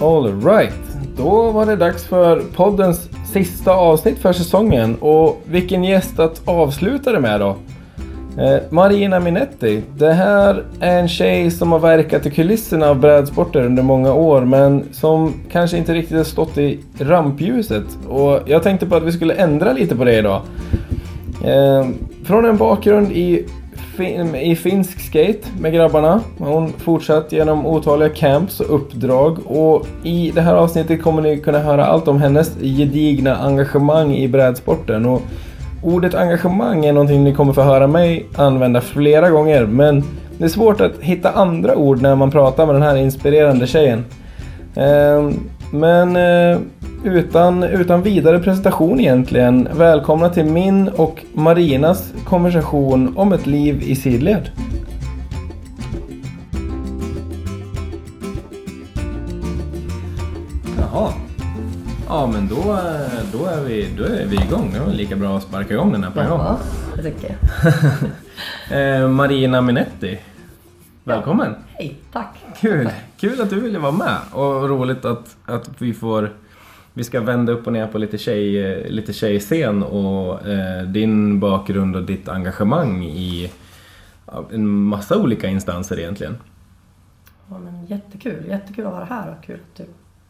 All right. Då var det dags för poddens sista avsnitt för säsongen och vilken gäst att avsluta det med då. Eh, Marina Minetti. Det här är en tjej som har verkat i kulisserna av brädsporter under många år men som kanske inte riktigt har stått i rampljuset. Och jag tänkte på att vi skulle ändra lite på det idag. Eh, från en bakgrund i, fin i finsk skate med grabbarna. har Hon fortsatt genom otaliga camps och uppdrag och i det här avsnittet kommer ni kunna höra allt om hennes gedigna engagemang i brädsporten. Och ordet engagemang är någonting ni kommer få höra mig använda flera gånger men det är svårt att hitta andra ord när man pratar med den här inspirerande tjejen. Ehm, men eh, utan, utan vidare presentation egentligen, välkomna till min och Marinas konversation om ett liv i sidled. Jaha. Ja men då, då, är vi, då är vi igång. Det var lika bra att sparka igång den här på en gång. Ja, det tycker jag. Eh, Marina Minetti. Välkommen! Hej, tack. Kul! Kul att du ville vara med och roligt att, att vi får vi ska vända upp och ner på lite, tjej, lite tjejscen och eh, din bakgrund och ditt engagemang i en massa olika instanser egentligen. Ja, men jättekul, jättekul att vara här och kul att du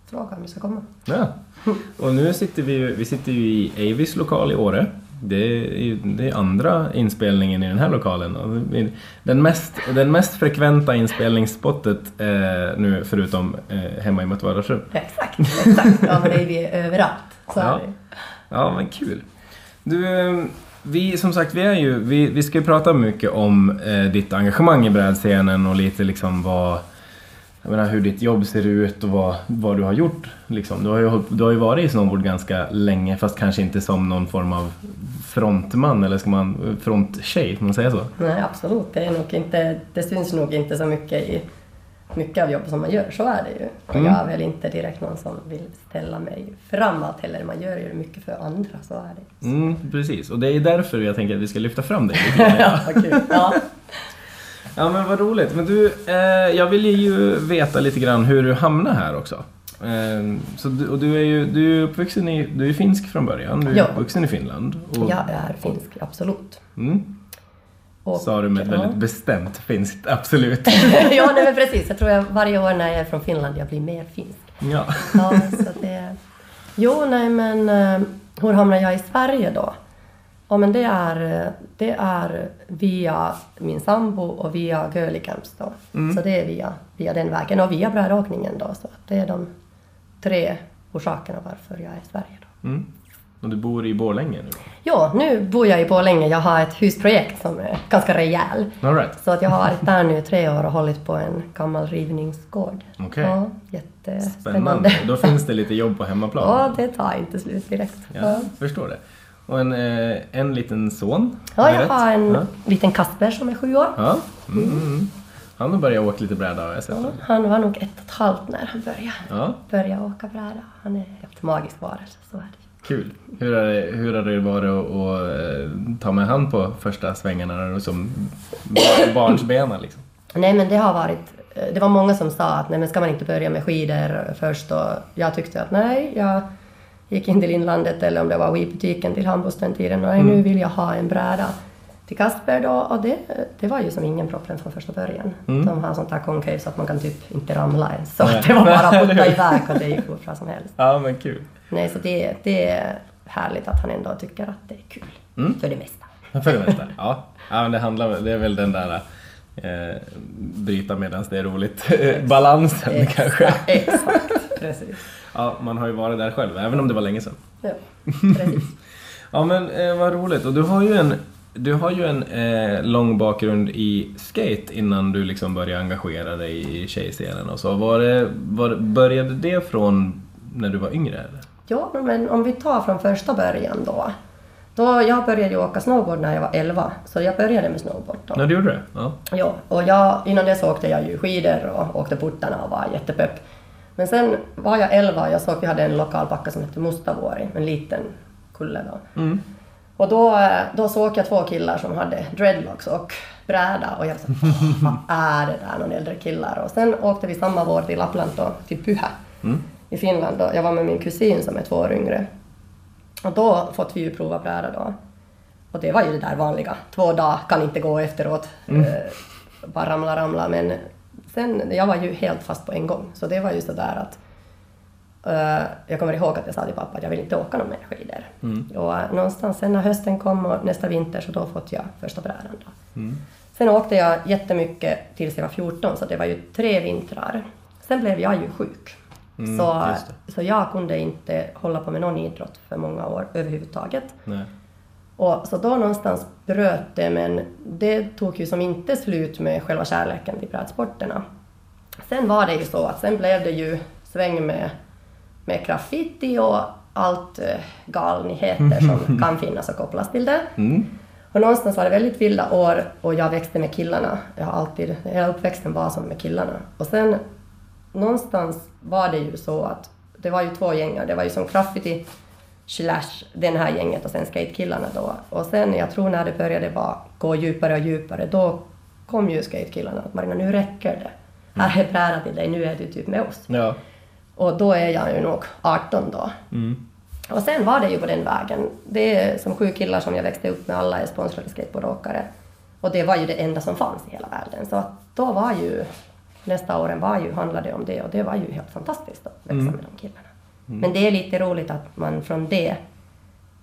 frågar om vi ska komma. Ja. Och nu sitter vi, vi sitter ju i Avis lokal i Åre. Det är, ju- det är andra inspelningen i den här lokalen. Den mest, den mest frekventa inspelningsspottet eh, nu förutom eh, hemma i mitt vardagsrum. Exakt, exakt. Ja, men det är vi överallt. Så Ja. Ja, men kul. Du, eh, vi som sagt, vi är ju, vi, vi ska ju prata mycket om eh, ditt engagemang i brädscenen och lite liksom vad, jag menar hur ditt jobb ser ut och vad, vad du har gjort. Liksom. Du, har ju, du har ju varit i snowboard ganska länge fast kanske inte som någon form av frontman eller ska man, fronttjej, får man säga så? Nej, absolut. Det, är nog inte, det syns nog inte så mycket i mycket av jobbet som man gör. Så är det ju. Och Mm. jag är väl inte direkt någon som vill ställa mig framåt heller. Man gör ju mycket för andra, så är det. Mm, precis, och det är därför jag tänker att vi ska lyfta fram dig lite. Ja. Ja. Ja men vad roligt. Men du, eh, jag vill ju veta lite grann hur du hamnade här också. Eh, så du, och du är ju du är uppvuxen i, du är finsk från början, du är Ja. uppvuxen i Finland. Och, Jag är finsk, absolut. Mm, Och, sa du med ett ja. väldigt bestämt finskt, absolut. ja, nej, men precis. Jag tror jag varje år när jag är från Finland jag blir mer finsk. Ja. Ja, så det... Jo, nej men eh, hur hamnade jag i Sverige då? Ja, men det är, det är via min sambo och via Girly Camps då. Så det är via, via den vägen och via brädåkningen då. Så det är de tre orsakerna varför jag är i Sverige då. Mm. Och du bor i Borlänge nu? Ja, nu bor jag i Borlänge. Jag har ett husprojekt som är ganska rejäl. All right. Så att jag har varit där nu tre år och hållit på en gammal rivningsgård. Okej. Ja, jättespännande. Spännande. Då finns det lite jobb på hemmaplan. Ja, det tar inte slut direkt. Ja, förstår det. Och en, eh, en liten son? Ja, jag har en Ja. liten Kasper som är sju år. ja. Mm. Han har börjat åka lite bräda har jag sett. Ja, han var nog ett och ett halvt när han började, Ja, började åka bräda. Han är helt magisk varelse, så är det. Kul. Hur har det, hur har det varit att, att eh, ta med han på första svängarna som barnsbena liksom? Nej, men det har varit... eh, Det var många som sa att nej, men ska man inte börja med skidor först? Och jag tyckte att nej, jag gick in till inlandet eller om det var Wii-butiken till Hampus den tiden. Och nu vill jag ha en bräda till Kasper då. Och det, det var ju som ingen problem från första början. De har sånt här concave så att man kan typ inte ramla ens. Så Nej. det var bara att putta iväg och det gick hur bra som helst. Ja, men kul. Nej, så det, det är härligt att han ändå tycker att det är kul. Mm. För det mesta. För det mesta. Ja, ja men det, handlar, det är väl den där eh, bryta medan det är roligt. Balansen kanske. Exakt, precis. Ja, man har ju varit där själv, även om det var länge sedan. Ja, precis. Ja men eh, vad roligt. Och du har ju en, du har ju en eh, lång bakgrund i skate innan du liksom började engagera dig i tjejscenen och så. Var det, var, började det från när du var yngre eller? Ja, men om vi tar från första början då. då jag började ju åka snowboard när jag var 11, så jag började med snowboard då. Ja, du gjorde det? Ja. Ja, och jag, innan dess åkte jag ju skidor och åkte portarna och var jättepepp. Men sen var jag 11 jag såg vi hade en lokal backa som hette Mustavuori, en liten kulle då. Mm. Och då, då såg jag två killar som hade dreadlocks och bräda och jag "Åh, vad är det där, någon äldre killar? Och sen åkte vi samma vår till Lappland då, till Pyhä. i Finland. Då. Jag var med min kusin som är två år yngre. Och då fått vi ju prova bräda då. Och det var ju det där vanliga. Två dagar kan inte gå efteråt. Eh, bara ramla, ramla. Men sen, jag var ju helt fast på en gång. Så det var ju sådär att eh, jag kommer ihåg att jag sa till pappa att jag vill inte åka någon mer skidor. Och eh, någonstans sen när hösten kom och nästa vinter så då fått jag första brädan. Då. Sen åkte jag jättemycket tills jag var 14 så det var ju tre vintrar. Sen blev jag ju sjuk. så, just det. så jag kunde inte hålla på med någon idrott för många år överhuvudtaget. Nej. Och så då någonstans bröt det, men det tog ju som inte slut med själva kärleken till brädsporterna. Sen var det ju så att sen blev det ju sväng med, med graffiti och allt eh, galnigheter som kan finnas och kopplas till det. Mm. Och någonstans var det väldigt vilda år och jag växte med killarna. Jag har alltid, hela uppväxten var som med killarna. Och sen någonstans var det ju så att det var ju två gängar. Det var ju som graffiti slash den här gänget och sen skatekillarna då. Och sen jag tror när det började bara gå djupare och djupare då kom ju skatekillarna att Marina nu räcker det. Här är bräda till dig, nu är du typ med oss. Ja. Och då är jag ju nog 18 då. Mm. Och sen var det ju på den vägen. Det är som sju killar som jag växte upp med, alla är sponsrade skateboardåkare. Och det var ju det enda som fanns i hela världen. Så då var ju, nästa åren var ju, handlade det om det och det var ju helt fantastiskt att växa med de killarna. Men det är lite roligt att man från det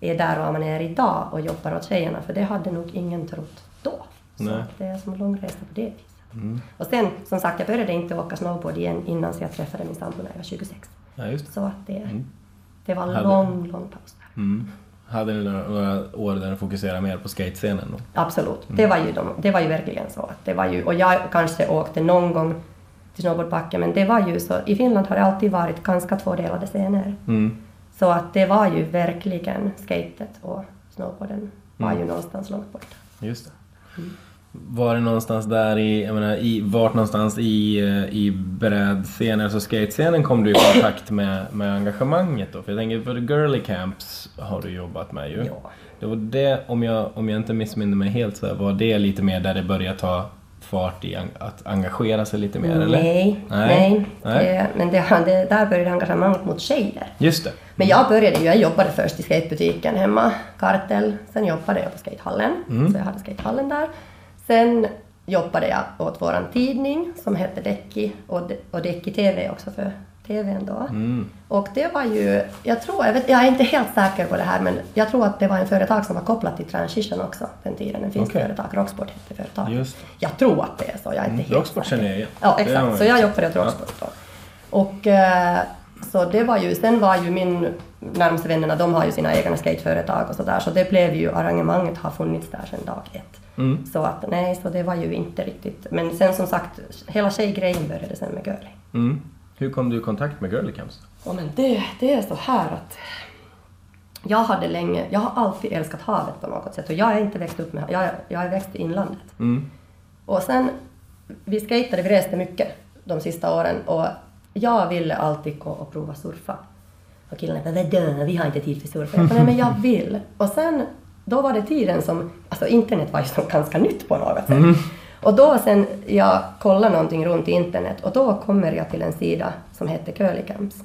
är där var man är idag och jobbar åt tjejerna, för det hade nog ingen trott då. Så Nej. det är som en lång resa på det viset. Och sen, som sagt, jag började inte åka snowboard igen innan så jag träffade min sambo när jag var 26. ja. Så att det, det var en Hade- lång, lång paus där. Mm. Hade ni några, år där ni fokuserade mer på skatescenen då? Absolut. Det, var ju de, det var ju verkligen så. Det var ju, och jag kanske åkte någon gång snowboardbacken, men det var ju så. I Finland har det alltid varit ganska tvådelade scener. Mm. Så att det var ju verkligen skatet och snowboarden var ju någonstans långt borta. Just det. Var det någonstans där i, jag menar, i vart någonstans i, eh, i brädscenen, alltså skatescenen kom du i kontakt med, med engagemanget då? För jag tänker, för the girly camps har du jobbat med ju. Ja. Det var det, om jag, om jag inte missminner mig helt, så var det lite mer där det började ta fart i att engagera sig lite mer, eller? Nej, Nej. nej. Det, men det, det, där började engagemanget mot tjejer. Just det. Men jag började ju, jag jobbade först i skatebutiken hemma, Kartel. Sen jobbade jag på skatehallen, så jag hade skatehallen där. Sen jobbade jag åt våran tidning som hette Däcki och, De- och TV också för TVn då. Mm. Och det var ju, jag tror, jag, vet, jag är inte helt säker på det här men jag tror att det var en företag som var kopplat till Transition också den tiden. En finsk Okej. företag, Rocksport hette företaget. Jag tror att det är så, jag är inte helt Rocksport säker. känner jag igen. Ja, exakt. Så jag jobbade åt Ja. Rocksport då. Och eh, så det var ju, sen var ju min närmaste vännerna, de har ju sina egna skateföretag och sådär, så det blev ju, arrangemanget har funnits där sedan dag ett. Mm. Så att nej, så det var ju inte riktigt, men sen som sagt, hela tjejgrejen började sen med Girly. Mm. Hur kom du i kontakt med girly camps? Ja, men det, det är så här att jag hade länge, jag har alltid älskat havet på något sätt och jag är inte växt upp med, jag, jag är växt i inlandet. Mm. Och sen, vi skejtade, vi reste mycket de sista åren och jag ville alltid gå och prova surfa. Och killarna bara vadå, vi har inte tid för surfa. Jag bara, nej men jag vill. Och sen, då var det tiden som, alltså internet var ju som ganska nytt på något sätt. Och då sen jag kollade någonting runt i internet och då kommer jag till en sida som hette Curly Camps.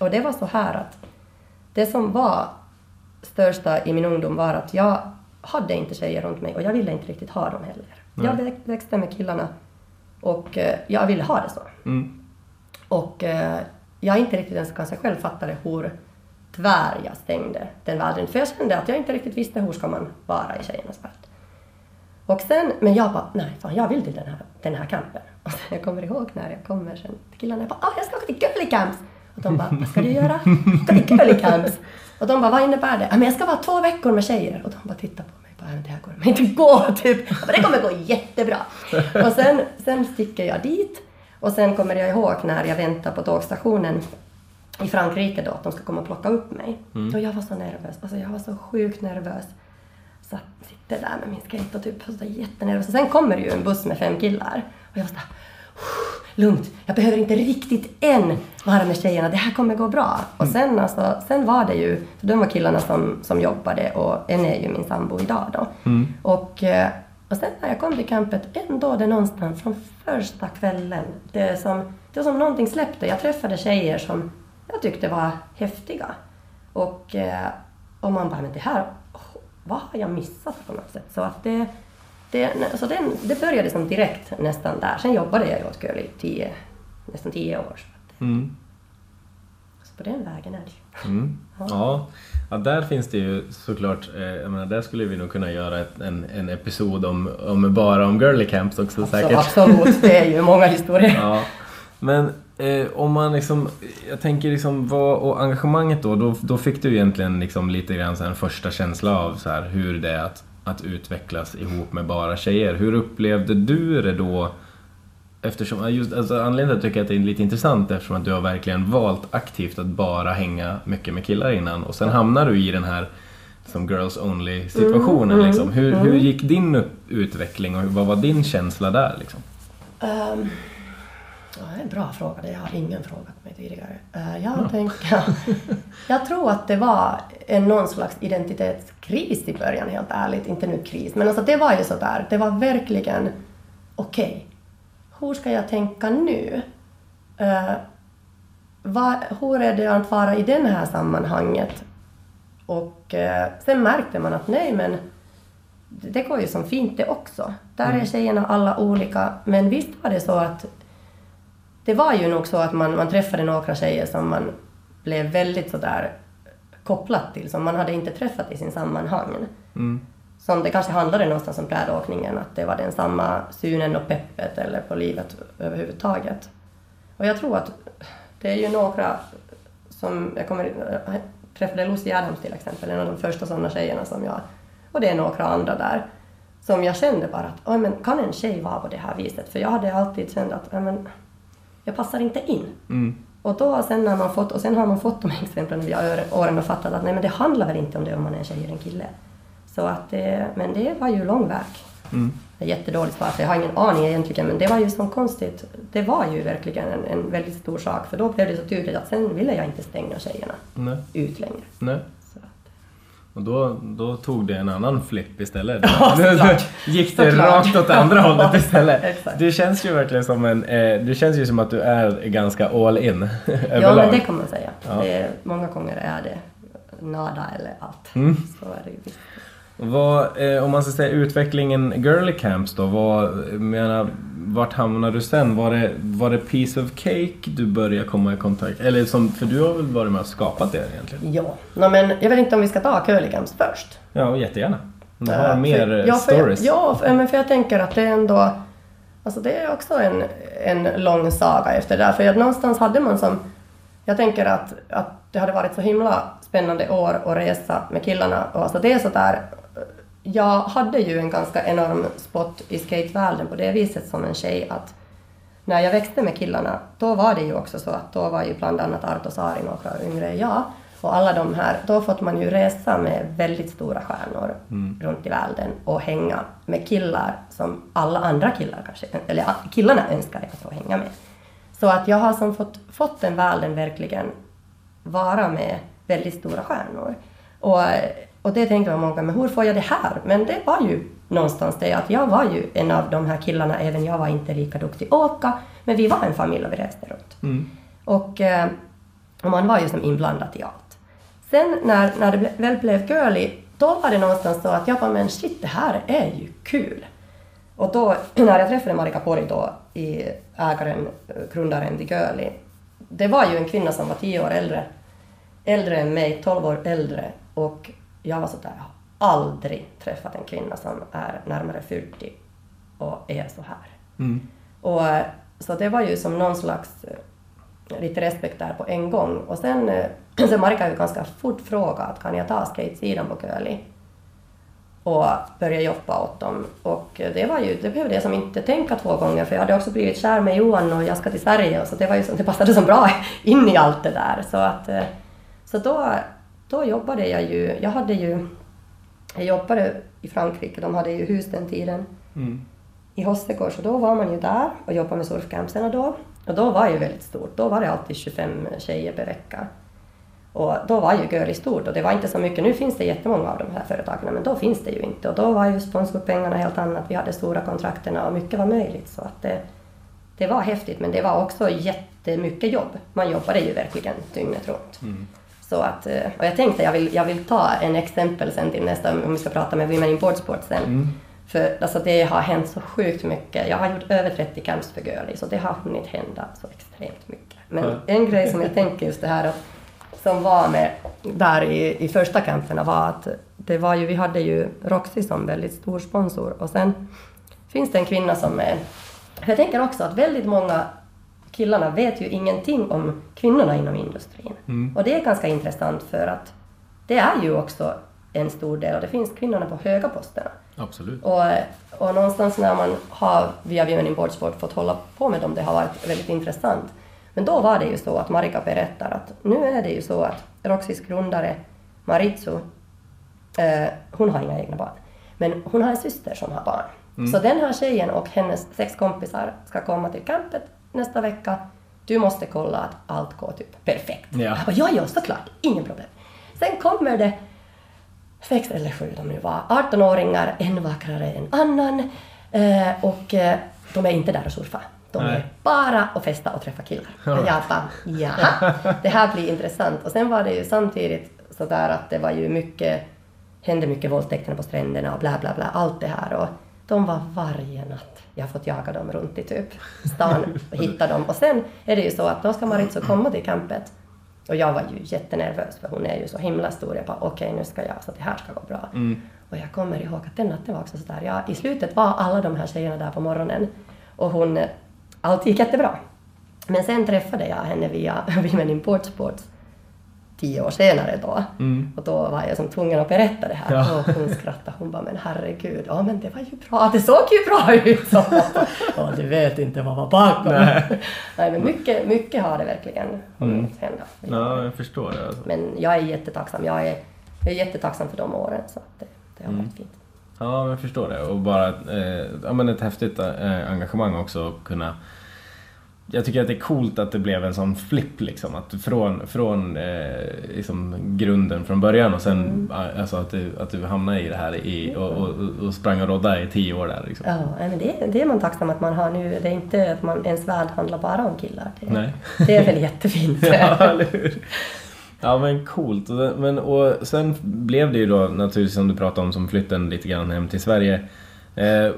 Och det var så här att det som var största i min ungdom var att jag hade inte tjejer runt mig och jag ville inte riktigt ha dem heller. Jag väx- växte med killarna och eh, jag ville ha det så. Mm. Och eh, jag inte riktigt ens kanske själv fattade hur tvär jag stängde den världen. För jag kände att jag inte riktigt visste hur ska man vara i tjejernas värld. Och sen, men jag bara, nej fan jag vill till den här, den här campen. Och sen, jag kommer ihåg när jag kommer sen till killarna, jag bara, ah, jag ska åka till Girly Camps. Och de bara, vad ska du göra? Åka till Girly Camps. Och de bara, vad innebär det? "Ja, men jag ska vara två veckor med tjejer. Och de bara tittar på mig, bara, "Men det här kommer inte gå, typ. Jag bara, det kommer gå jättebra. Och sen, sen sticker jag dit. Och sen kommer jag ihåg när jag väntar på tågstationen i Frankrike då, att de ska komma och plocka upp mig. Och jag var så nervös, alltså jag var så sjukt nervös. Så jag sitter där med min skate och typ så jättenervös. Och sen kommer det ju en buss med fem killar. Och jag var såhär, lugnt, jag behöver inte riktigt än vara med tjejerna, det här kommer gå bra. Och sen, alltså, sen var det ju, för de var killarna som, som jobbade och en är ju min sambo idag då. Och, eh, och sen när jag kom till campet, ändå det någonstans från första kvällen, det som, det som någonting släppte. Jag träffade tjejer som jag tyckte var häftiga. Och, eh, och man bara, men det här, vad har jag missat på något sätt? Så att det, det, så den, det började som direkt nästan där. Sen jobbade jag åt Girl i tio, nästan tio år. Så, att, Mm. så på den vägen är det. Mm. Ja. ja, där finns det ju såklart, eh, jag menar, där skulle vi nog kunna göra ett, en, en episod om, om bara om girly camps också Så säkert. absolut, det är ju många historier. Ja. Men eh, om man liksom, jag tänker liksom vad, och engagemanget då, då, då fick du egentligen liksom lite grann en första känsla av så här hur det är att, att utvecklas ihop med bara tjejer. Hur upplevde du det då? Eftersom, just, alltså, anledningen till att jag tycker att det är lite intressant eftersom att du har verkligen valt aktivt att bara hänga mycket med killar innan och sen hamnar du i den här som girls only situationen. Mm, liksom. hur, mm. hur gick din utveckling och vad var din känsla där? Liksom? Um, ja, det är en bra fråga, det har ingen frågat mig tidigare. Uh, jag, tänker, jag tror att det var en någon slags identitetskris i början, helt ärligt. Inte nu kris, men alltså det var ju sådär. Det var verkligen okej, hur ska jag tänka nu? Uh, vad, hur är det att vara i det här sammanhanget? Och eh, sen märkte man att nej men det det går ju som fint det också. Där är tjejerna alla olika. Men visst var det så att det var ju nog så att man, man träffade några tjejer som man blev väldigt sådär kopplat till, som man hade inte träffat i sin sammanhang. Mm. Som det kanske handlade någonstans om brädåkningen, att det var den samma synen och peppet eller på livet överhuvudtaget. Och jag tror att det är ju några som, jag kommer, jag träffade Lucy Adams till exempel, en av de första sådana tjejerna som jag, och det är några andra där, som jag kände bara att, "Oj, men kan en tjej vara på det här viset? För jag hade alltid känt att, "Ja, men, jag passar inte in. Mm. Och då sen när man fått, och sen har man fått de här exemplen via åren- och fattat att nej men det handlar väl inte om det om man är en tjej eller en kille. Så att det, men det var ju lång väg. Mm. Det är jättedåligt svar, för jag har ingen aning egentligen, men det var ju så konstigt. Det var ju verkligen en, en väldigt stor sak, för då blev det så tydligt att sen ville jag inte stänga tjejerna Nej. ut längre. Nej. Och då, då tog det en annan flipp istället. Ja, såklart. gick det rakt åt andra hållet istället. Det känns ju verkligen som en... Eh, det känns ju som att du är ganska all in ja, men det kan man säga. Ja. Det är, många gånger är det nada eller allt. Mm. Så är det ju visst. Vad, eh, om man ska säga utvecklingen girly camps då, vad, menar, vart hamnar du sen? Var det, var det piece of cake du började komma i kontakt Eller som, för du har väl varit med och skapat det egentligen? Ja, no, men jag vet inte om vi ska ta curlygams först. Ja, jättegärna. Du Eh, har för- mer eh, ja, för, stories. Ja, för, men för jag tänker att det är ändå... Alltså det är också en, en lång saga efter det där. För att någonstans hade man som... Jag tänker att, att det hade varit så himla spännande år att resa med killarna. Och alltså det är så där... Jag hade ju en ganska enorm spot i skatevärlden på det viset som en tjej att när jag växte med killarna, då var det ju också så att då var ju bland annat Arto Saari några yngre än jag. Och alla de här, då fått man ju resa med väldigt stora stjärnor runt i världen och hänga med killar som alla andra killar kanske, eller killarna önskade att få hänga med. Så att jag har som fått, fått den världen verkligen vara med väldigt stora stjärnor. Och, och det tänkte man många, men hur får jag det här? Men det var ju någonstans det att jag var ju en av de här killarna, även jag var inte lika duktig att åka, men vi var en familj och vi reste runt. Mm. Och, eh, och man var ju som inblandad i allt. Sen när, när det väl blev girly, då var det någonstans så att jag bara, men shit, det här är ju kul. Och då, när jag träffade Marika Pori då, i ägaren, eh, grundaren till Girly, det var ju en kvinna som var tio år äldre, äldre än mig, 12 år äldre, och jag var sådär, jag har aldrig träffat en kvinna som är närmare 40 och är så här. Mm. Och, så det var ju som någon slags eh, lite respekt där på en gång. Och sen, eh, sen Marika ju ganska fort frågat kan jag ta skatesidan på Köli? Och börja jobba åt dem. Och eh, det var ju, det behövde jag som inte tänka två gånger för jag hade också blivit kär med Johan och jag ska till Sverige och så det var ju som, det passade så bra in i allt det där. Så att, så då, då jobbade jag ju, jag hade ju, jag jobbade i Frankrike, de hade ju hus den tiden Mm. i Hossegård, så då var man ju där och jobbade med surfcampsen då. Och då var det ju väldigt stort, då var det alltid 25 tjejer per vecka. Och då var ju Girly stort och det var inte så mycket, nu finns det jättemånga av de här företagen men då finns det ju inte och då var ju sponsorpengarna helt annat, vi hade stora kontrakterna och mycket var möjligt så att det, det var häftigt men det var också jättemycket jobb. Man jobbade ju verkligen dygnet runt. Så att, eh, och jag tänkte jag vill, jag vill ta en exempel sen till nästa, om vi ska prata med Women in Boardsport sen. För alltså, det har hänt så sjukt mycket. Jag har gjort över 30 camps för Girlie, så det har hunnit hända så extremt mycket. Men Ja. en grej som jag tänker just det här att, som var med där i, i första camperna var att det var ju, vi hade ju Roxy som väldigt stor sponsor och sen finns det en kvinna som är... Jag tänker också att väldigt många killarna vet ju ingenting om kvinnorna inom industrin. Och det är ganska intressant för att det är ju också en stor del och det finns kvinnorna på höga posterna. Absolut. Och, och någonstans när man har via Women in Boardsport fått hålla på med dem, det har varit väldigt intressant. Men då var det ju så att Marika berättar att nu är det ju så att Roxys grundare Maritsu, eh, hon har inga egna barn, men hon har en syster som har barn. Så den här tjejen och hennes sex kompisar ska komma till campet nästa vecka. Du måste kolla att allt går typ perfekt. Ja. Jag bara, ja, ja, såklart, ingen problem. Sen kommer det sex eller sju de nu var, 18-åringar, en vackrare än annan. Eh, och eh, de är inte där och surfa. De Nej. är bara och festa och träffa killar. Och jag bara, jaha, det här blir intressant. Och sen var det ju samtidigt sådär att det var ju mycket, hände mycket våldtäkter på stränderna och bla bla bla, allt det här. Och de var varje natt. Jag har fått jaga dem runt i typ stan och hitta dem. Och sen är det ju så att då ska Maritso komma till campet. Och jag var ju jättenervös för hon är ju så himla stor. Jag bara okej nu ska jag, så det här ska gå bra. Och jag kommer ihåg att den natten var också sådär, ja, i slutet var alla de här tjejerna där på morgonen. Och hon, allt gick jättebra. Men sen träffade jag henne via Women in Port Sports tio år senare då. Och då var jag som tvungen att berätta det här. Ja. Och hon skrattade. Hon bara, men herregud, ja men det var ju bra, det såg ju bra ut. Så, ja, du vet inte vad var bakom. Nej. Nej, men mycket, mycket har det verkligen hunnit hända. Ja, jag förstår det. Alltså. Men jag är jättetacksam. Jag är, jag är jättetacksam för de åren. Så att det, det har varit fint. Ja, jag förstår det. Och bara eh, ja, men ett häftigt eh, engagemang också att kunna... Jag tycker att det är coolt att det blev en sån flipp liksom. Att från, från eh, liksom grunden från början och sen eh, alltså att, du, att du hamnade i det här i, och, och, och sprang och rodda i tio år där liksom. Ja, men det, det är man tacksam att man har nu. Det är inte att man, ens värld handlar bara om killar. Det, Nej. det är väl jättefint. Ja, eller hur? Ja men coolt. Men, och sen blev det ju då naturligtvis som du pratade om som flytten lite grann hem till Sverige. Eh,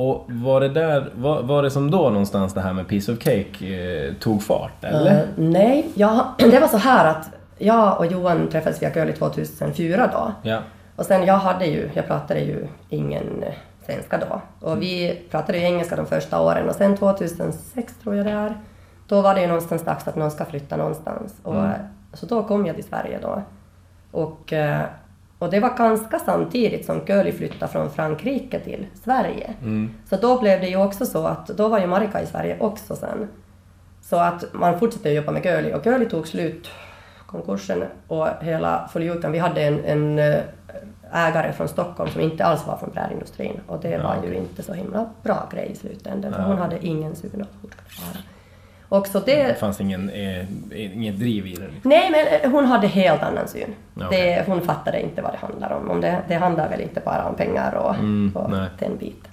och var det där, var, var det som då någonstans det här med Piece of Cake eh, tog fart eller? Eh, nej, jag, det var så här att jag och Johan träffades via Girlie 2004 då. Ja. Och sen jag hade ju, jag pratade ju ingen eh, svenska då. Och vi pratade ju engelska de första åren och sen 2006 tror jag det är, då var det ju någonstans dags att någon ska flytta någonstans. Och, eh, Så då kom jag till Sverige då. Och, eh, och det var ganska samtidigt som Girlie flyttade från Frankrike till Sverige. Så då blev det ju också så att då var ju Marika i Sverige också sen. Så att man fortsatte jobba med Girlie och Girlie tog slut, konkursen och hela Foljukan. Vi hade en, en eh, ägare från Stockholm som inte alls var från brädindustrin och det Ja, var ju okej. inte så himla bra grej i slutändan för Ja. hon hade ingen sugen att fortsätta. Och så det, Det fanns ingen, eh, inget driv i det. Liksom. Nej, men eh, hon hade helt annan syn. Okej. Det, hon fattade inte vad det handlar om. om det, det handlar väl inte bara om pengar och, Mm, och nej. den biten.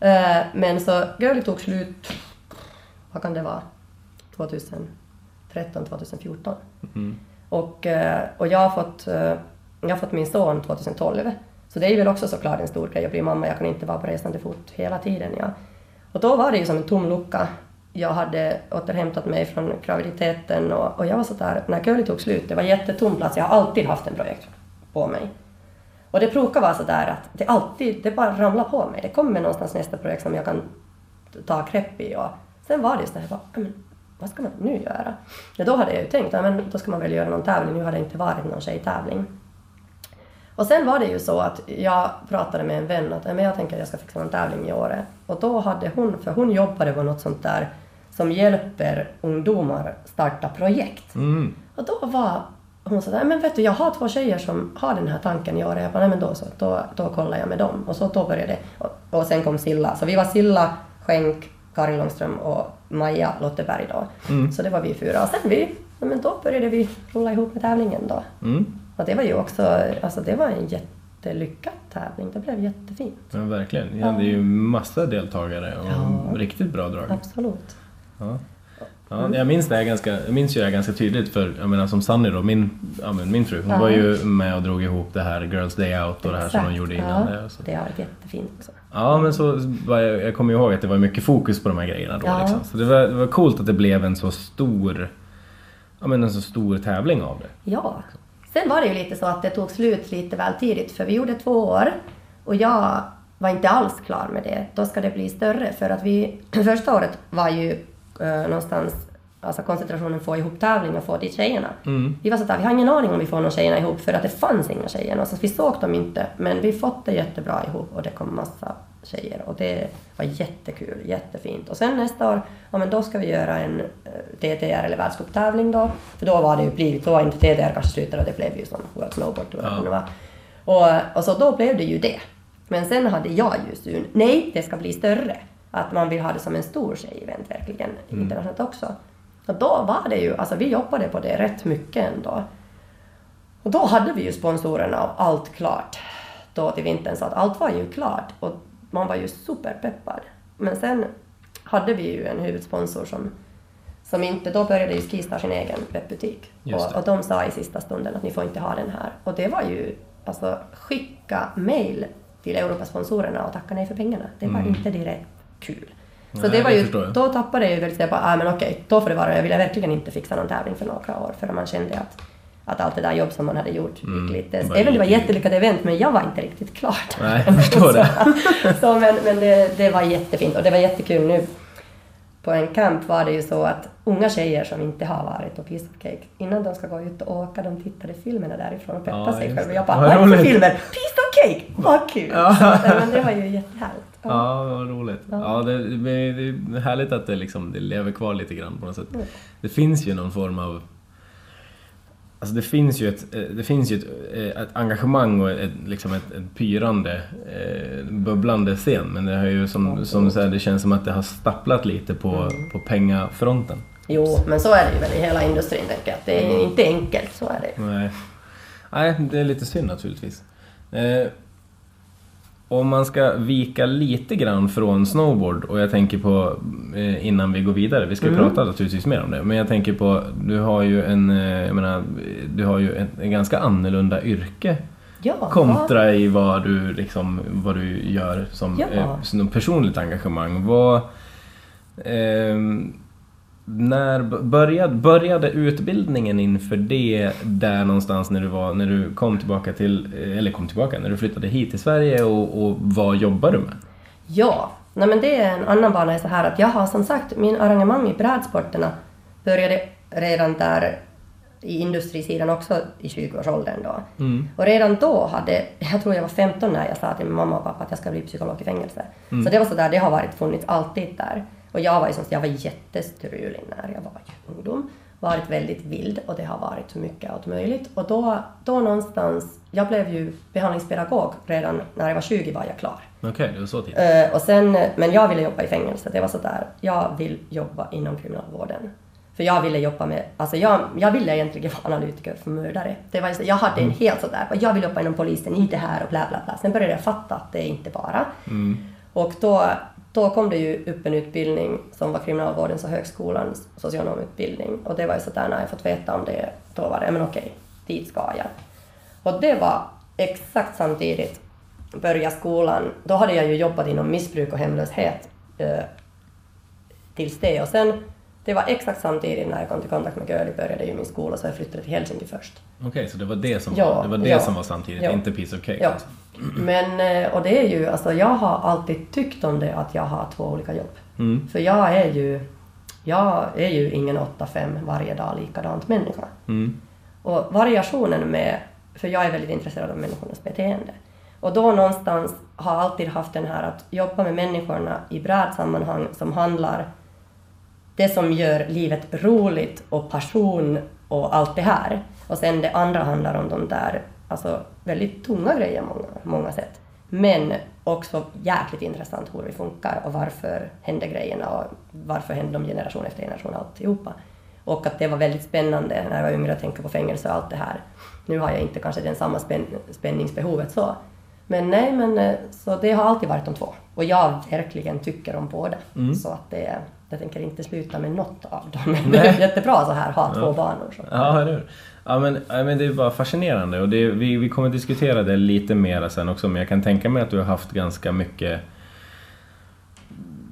Eh, men så Girlie tog slut, vad kan det vara, 2013, 2014. Mm. Och, eh, och jag, har fått, eh, jag har fått min son 2012. Så det är väl också såklart en stor grej att bli mamma. Jag kan inte vara på resande fot hela tiden. Ja. Och då var det ju som en tom lucka. Jag hade återhämtat mig från graviditeten och, och jag var så där, när Curly tog slut, det var jättetom plats. Jag har alltid haft en projekt på mig. Och det brukar vara så där att det alltid, det bara ramlar på mig. Det kommer någonstans nästa projekt som jag kan ta grepp i. Och sen var det just det här, bara, vad ska man nu göra? Ja, då hade jag ju tänkt, ja, men då ska man väl göra någon tävling. Nu har det inte varit någon tjejtävling. Och sen var det ju så att jag pratade med en vän att men jag tänker att jag ska fixa någon tävling i år. Och då hade hon, för hon jobbade på något sånt där som hjälper ungdomar starta projekt. Mm. Och då var hon sådär, men vet du jag har två tjejer som har den här tanken i år. Jag bara, nej men då så, då, då kollar jag med dem. Och så då började det. Och, och sen kom Silla. Så vi var Silla, Schenk, Karin Långström och Maja Lotteberg då. Så det var vi fyra. Och sen vi, men då började vi rulla ihop med tävlingen då. Mm. Och det var ju också, alltså det var en jätte, jättelyckad tävling. Det blev jättefint. Ja, verkligen. Ni hade ju massa deltagare och Ja. riktigt bra drag. Absolut. Ja. Ja, jag, minns det här ganska, jag minns ju det här ganska tydligt för jag menar som Sunny då, min, ja, min fru, hon Ja. var ju med och drog ihop det här Girls Day Out och det här som hon Exakt, gjorde innan ja. det. Så. Det varit jättefint också. Ja men så var jag, jag kommer ihåg att det var mycket fokus på de här grejerna då Ja. liksom. Så det var, det var coolt att det blev en så stor, ja men en så stor tävling av det. Ja. Sen var det ju lite så att det tog slut lite väl tidigt för vi gjorde två år och jag var inte alls klar med det. Då ska det bli större för att vi första året var ju eh, någonstans alltså koncentrationen få ihop tävling och få dit tjejerna. Mm. Vi var sådär, vi har ingen aning om vi får någon tjejerna ihop för att det fanns inga tjejer. Så vi såg dem inte men vi fått det jättebra ihop och det kom massa tjejer och det var jättekul, jättefint. Och sen nästa år, ja men då ska vi göra en eh, TTR eller världscuptävling då. För då var det ju blivit, då var inte TTR kanske slutade och det blev ju som World Snowboard Tour. Ja. eller vad. Och, och så då blev det ju det. Men sen hade jag ju syn, nej det ska bli större. Att man vill ha det som en stor tjejevent verkligen, internationellt också. Och då var det ju, alltså vi jobbade på det rätt mycket ändå. Och då hade vi ju sponsorerna och allt klart då till vintern, så att allt var ju klart och man var ju superpeppad. Men sen hade vi ju en huvudsponsor som, som inte, då började ju Skistar sin egen webbutik. Och, och de sa i sista stunden att ni får inte ha den här. Och det var ju, alltså skicka mail till Europasponsorerna och tacka nej för pengarna. Det var inte direkt kul. Så Nej, det var det ju, jag. då tappade jag ju väldigt, jag bara, ah, men okej, då får det vara. Jag ville verkligen inte fixa någon tävling för några år förrän man kände att, att allt det där jobb som man hade gjort Mm, gick lite... det var Även det var jättelyckat event, men jag var inte riktigt klar. Nej, jag förstår det. så, så, men men det, det var jättefint och det var jättekul nu. På en camp var det ju så att unga tjejer som inte har varit på Piece of Cake, innan de ska gå ut och åka, de tittade filmerna därifrån och peppade Ja, sig själva. Jag bara, Vad är det för roligt." filmer? Piece of Cake! Vad kul! Så, men det var ju jättehärligt. Ja. Ja, vad roligt. Ja, det, det, det är härligt att det, liksom, det lever kvar lite grann på något sätt. Det finns ju någon form av... Alltså det finns ju ett, eh, det finns ju ett, eh, ett engagemang och ett, liksom ett, ett pyrande, eh, bubblande scen. Men det har ju som, som så här, det känns som att det har stapplat lite på, på pengafronten. Jo, men så är det ju väl i hela industrin, tänker jag. Det är inte enkelt, så är det ju. Nej. Nej, det är lite synd naturligtvis. Eh, om man ska vika lite grann från snowboard och jag tänker på eh, innan vi går vidare, vi ska Mm. prata naturligtvis mer om det, men jag tänker på, du har ju en, eh, jag menar, du har ju en, en ganska annorlunda yrke Ja, kontra i vad du, liksom, vad du gör som, Ja. eh, som personligt engagemang. Vad, ehm, när började, började utbildningen inför det där någonstans när du, var, när du kom tillbaka till, eh, eller kom tillbaka, när du flyttade hit till Sverige och, och vad jobbar du med? Ja, nej men det är en annan bana är så här att jag har som sagt min arrangemang i brädsporterna började redan där i industrisidan också i 20-årsåldern då. Och redan då hade, jag tror jag var 15 när jag sa till min mamma och pappa att jag ska bli psykolog i fängelse. Så det var sådär, det har varit funnits alltid där. Och jag var ju jag var jättestrulig när jag var ungdom. Varit väldigt vild och det har varit så mycket allt möjligt. Och då, då någonstans, jag blev ju behandlingspedagog redan när jag var 20 var jag klar. Okej, det var så tidigt. Eh, och sen, men jag ville jobba i fängelse. Det var sådär, jag vill jobba inom kriminalvården. För jag ville jobba med, alltså jag, jag ville egentligen vara analytiker för mördare. Det var, just- jag hade en helt sådär, jag vill jobba inom polisen, inte här och bla bla bla. Sen började jag fatta att det inte bara. Och då, då kom det ju upp en utbildning som var kriminalvårdens och högskolans socionomutbildning. Och det var ju sådär, när jag fått veta om det, då var det, men okej, dit ska jag. Och det var exakt samtidigt börja skolan. Då hade jag ju jobbat inom missbruk och hemlöshet eh, tills det. Och sen, det var exakt samtidigt när jag kom till kontakt med Girlie började ju min skola så jag flyttade till Helsinki först. Okej, så det var det som, Ja, var, det, var det ja. som var samtidigt, Ja. inte piece of cake? Ja. Alltså. Men, eh, och det är ju, alltså jag har alltid tyckt om det att jag har två olika jobb. Mm. För jag är ju, jag är ju ingen 8-5 varje dag likadant människa. Mm. Och variationen med, för jag är väldigt intresserad av människornas beteende. Och då någonstans har jag alltid haft den här att jobba med människorna i brädsammanhang som handlar det som gör livet roligt och passion och allt det här. Och sen det andra handlar om de där alltså, väldigt tunga grejer många, många sätt. Men också jäkligt intressant hur vi funkar och varför händer grejerna och varför händer de generation efter generation alltihopa. Och att det var väldigt spännande när jag var yngre att tänka på fängelse och allt det här. Nu har jag inte kanske den samma spänn, spänningsbehovet så. Men nej, men eh, så det har alltid varit de två. Och jag verkligen tycker om båda. Mm. Så att det, jag tänker inte sluta med något av dem. Det är jättebra så här, ha två banor. Så. Ja, eller hur? Ja, men, ja, men det är bara fascinerande och det, vi, vi kommer diskutera det lite mer sen också men jag kan tänka mig att du har haft ganska mycket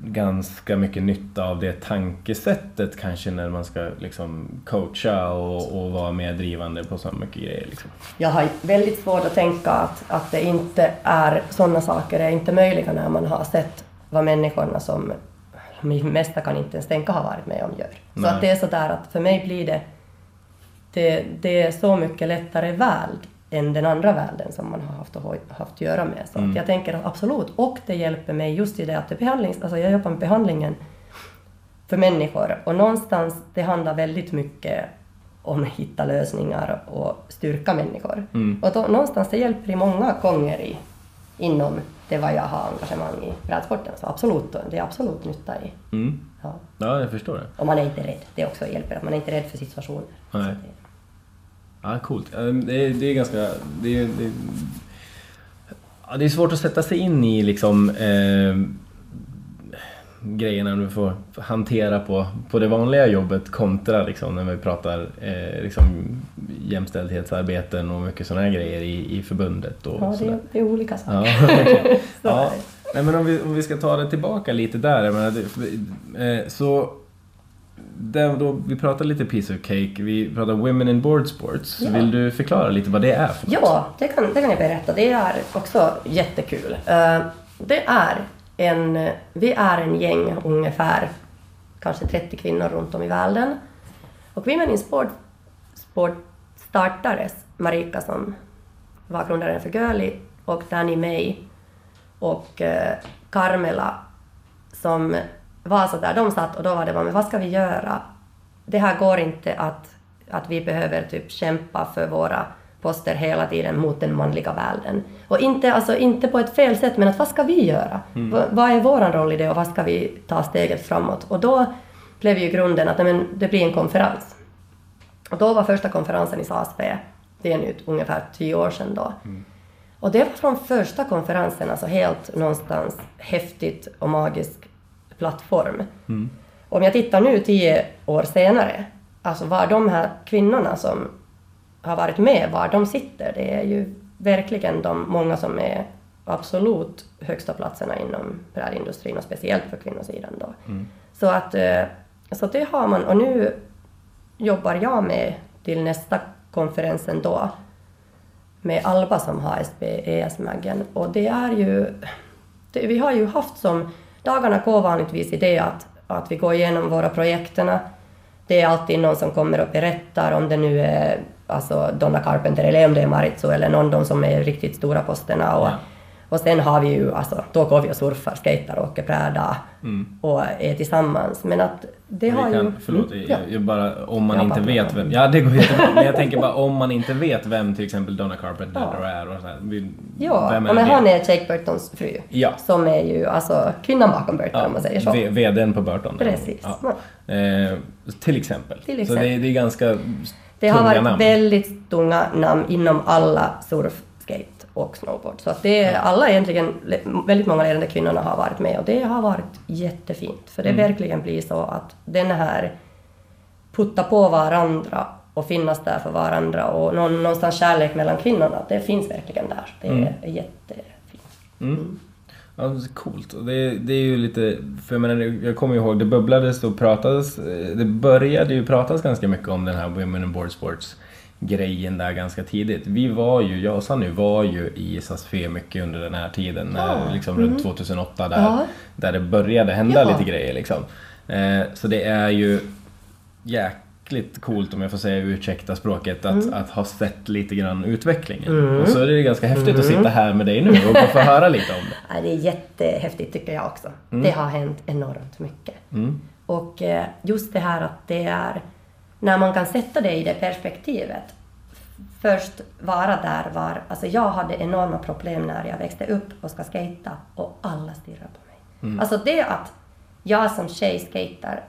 ganska mycket nytta av det tankesättet kanske när man ska liksom coacha och, och vara mer drivande på så mycket grejer. Liksom. Jag har väldigt svårt att tänka att, att det inte är sådana saker är inte möjliga när man har sett vad människorna som de mesta kan inte ens tänka ha varit med om gör. Så Nej. att det är sådär att för mig blir det, det, det är så mycket lättare värld än den andra världen som man har haft, haft att göra med. Så att jag tänker absolut, och det hjälper mig just i det att det behandlings, alltså jag jobbar med behandlingen för människor och någonstans det handlar väldigt mycket om att hitta lösningar och styrka människor. Och då, någonstans det hjälper i många gånger i, inom det vad jag har engagemang i brädsporten. Så absolut, det är absolut nytta i. Mm. Ja. Ja, jag förstår det. Och man är inte rädd. Det också hjälper, att man är inte rädd för situationer. Nej. Det- Ja, coolt. Ja, Det är, det är ganska... Det är, det, är, det är svårt att sätta sig in i liksom eh, grejerna du får hantera på, på det vanliga jobbet kontra liksom, när vi pratar eh, liksom, jämställdhetsarbeten och mycket sådana här grejer i, i förbundet. Och Ja, det sådär. är, olika saker. Ja. Så ja. Nej, men om vi, om vi ska ta det tillbaka lite där. Jag menar, det, eh, så där, då, vi pratade lite piece of cake, vi pratade women in board sports. Ja. Vill du förklara lite vad det är för något? Ja, det kan, det kan jag berätta. Det är också jättekul. Eh, Det är en, vi är en gäng, ungefär kanske 30 kvinnor runt om i världen. Och Women in Sport, Sport startades, Marika som var grundaren för Girly och Danny May och eh, Carmela som var så där, de satt och då var det bara, men vad ska vi göra? Det här går inte att, att vi behöver typ kämpa för våra poster hela tiden mot den manliga världen. Och inte, alltså, inte på ett fel sätt, men att vad ska vi göra? Va- vad är vår roll i det och vad ska vi ta steget framåt? Och då blev ju grunden att men, det blir en konferens. Och då var första konferensen i SASP, det är nu ungefär tio år sedan då. Och det var från första konferensen, alltså helt någonstans häftigt och magisk plattform. Om jag tittar nu tio år senare, alltså var de här kvinnorna som har varit med, var de sitter, det är ju verkligen de många som är absolut högsta platserna inom brädindustrin och speciellt för kvinnosidan då. Så att eh, så det har man och nu jobbar jag med till nästa konferensen då med Alba som har SPES-maggen och det är ju det, vi har ju haft som dagarna går vanligtvis i det att, att vi går igenom våra projekterna. Det är alltid någon som kommer och berättar om det nu är alltså Donna Carpenter eller om det är Maritso eller någon de som är riktigt stora posterna. Och, Ja. och sen har vi ju, alltså, då går vi och surfar, skejtar och åker bräda och är tillsammans. Men att det har Mm. Vi ju... kan, förlåt, Mm, jag, jag bara, om man Jag inte vet vem, ja det går jättebra, men jag tänker bara om man inte vet vem till exempel Donna Carpenter Ja. är och så vi, Ja, vem ja, men hon är Jake Burtons fru. Ja. Som är ju alltså kvinnan bakom Burton om man säger så. V- VDn på Burton. Precis. Ja. Eh, till exempel. Till Så exempel. det, det är ganska Det har varit namn. väldigt tunga namn inom alla surf, skate och snowboard. Så att det är alla egentligen, väldigt många ledande kvinnorna har varit med och det har varit jättefint. För det Mm. verkligen blir så att den här putta på varandra och finnas där för varandra och någon, någonstans kärlek mellan kvinnorna, det finns verkligen där. Det är Mm. jättefint. Mm. Ja, det är coolt. Det, det är ju lite, för jag, menar, jag kommer ihåg, det bubblades och pratades, eh, det började ju pratas ganska mycket om den här Women in Board Sports grejen där ganska tidigt. Vi var ju, jag och Sanny var ju i SASFE mycket under den här tiden, när, Ja. liksom runt 2008 där, Ja. där det började hända Ja. lite grejer liksom. Eh, så det är ju jäkligt coolt om jag får säga ursäkta språket att, att ha sett lite grann utvecklingen. Och så är det ganska häftigt att sitta här med dig nu och få höra lite om det. Ja, det är jättehäftigt tycker jag också. Det har hänt enormt mycket. Mm. Och eh, just det här att det är, när man kan sätta det i det perspektivet. Först vara där var, alltså jag hade enorma problem när jag växte upp och ska skata och alla stirrar på mig. Alltså det att jag som tjej skater,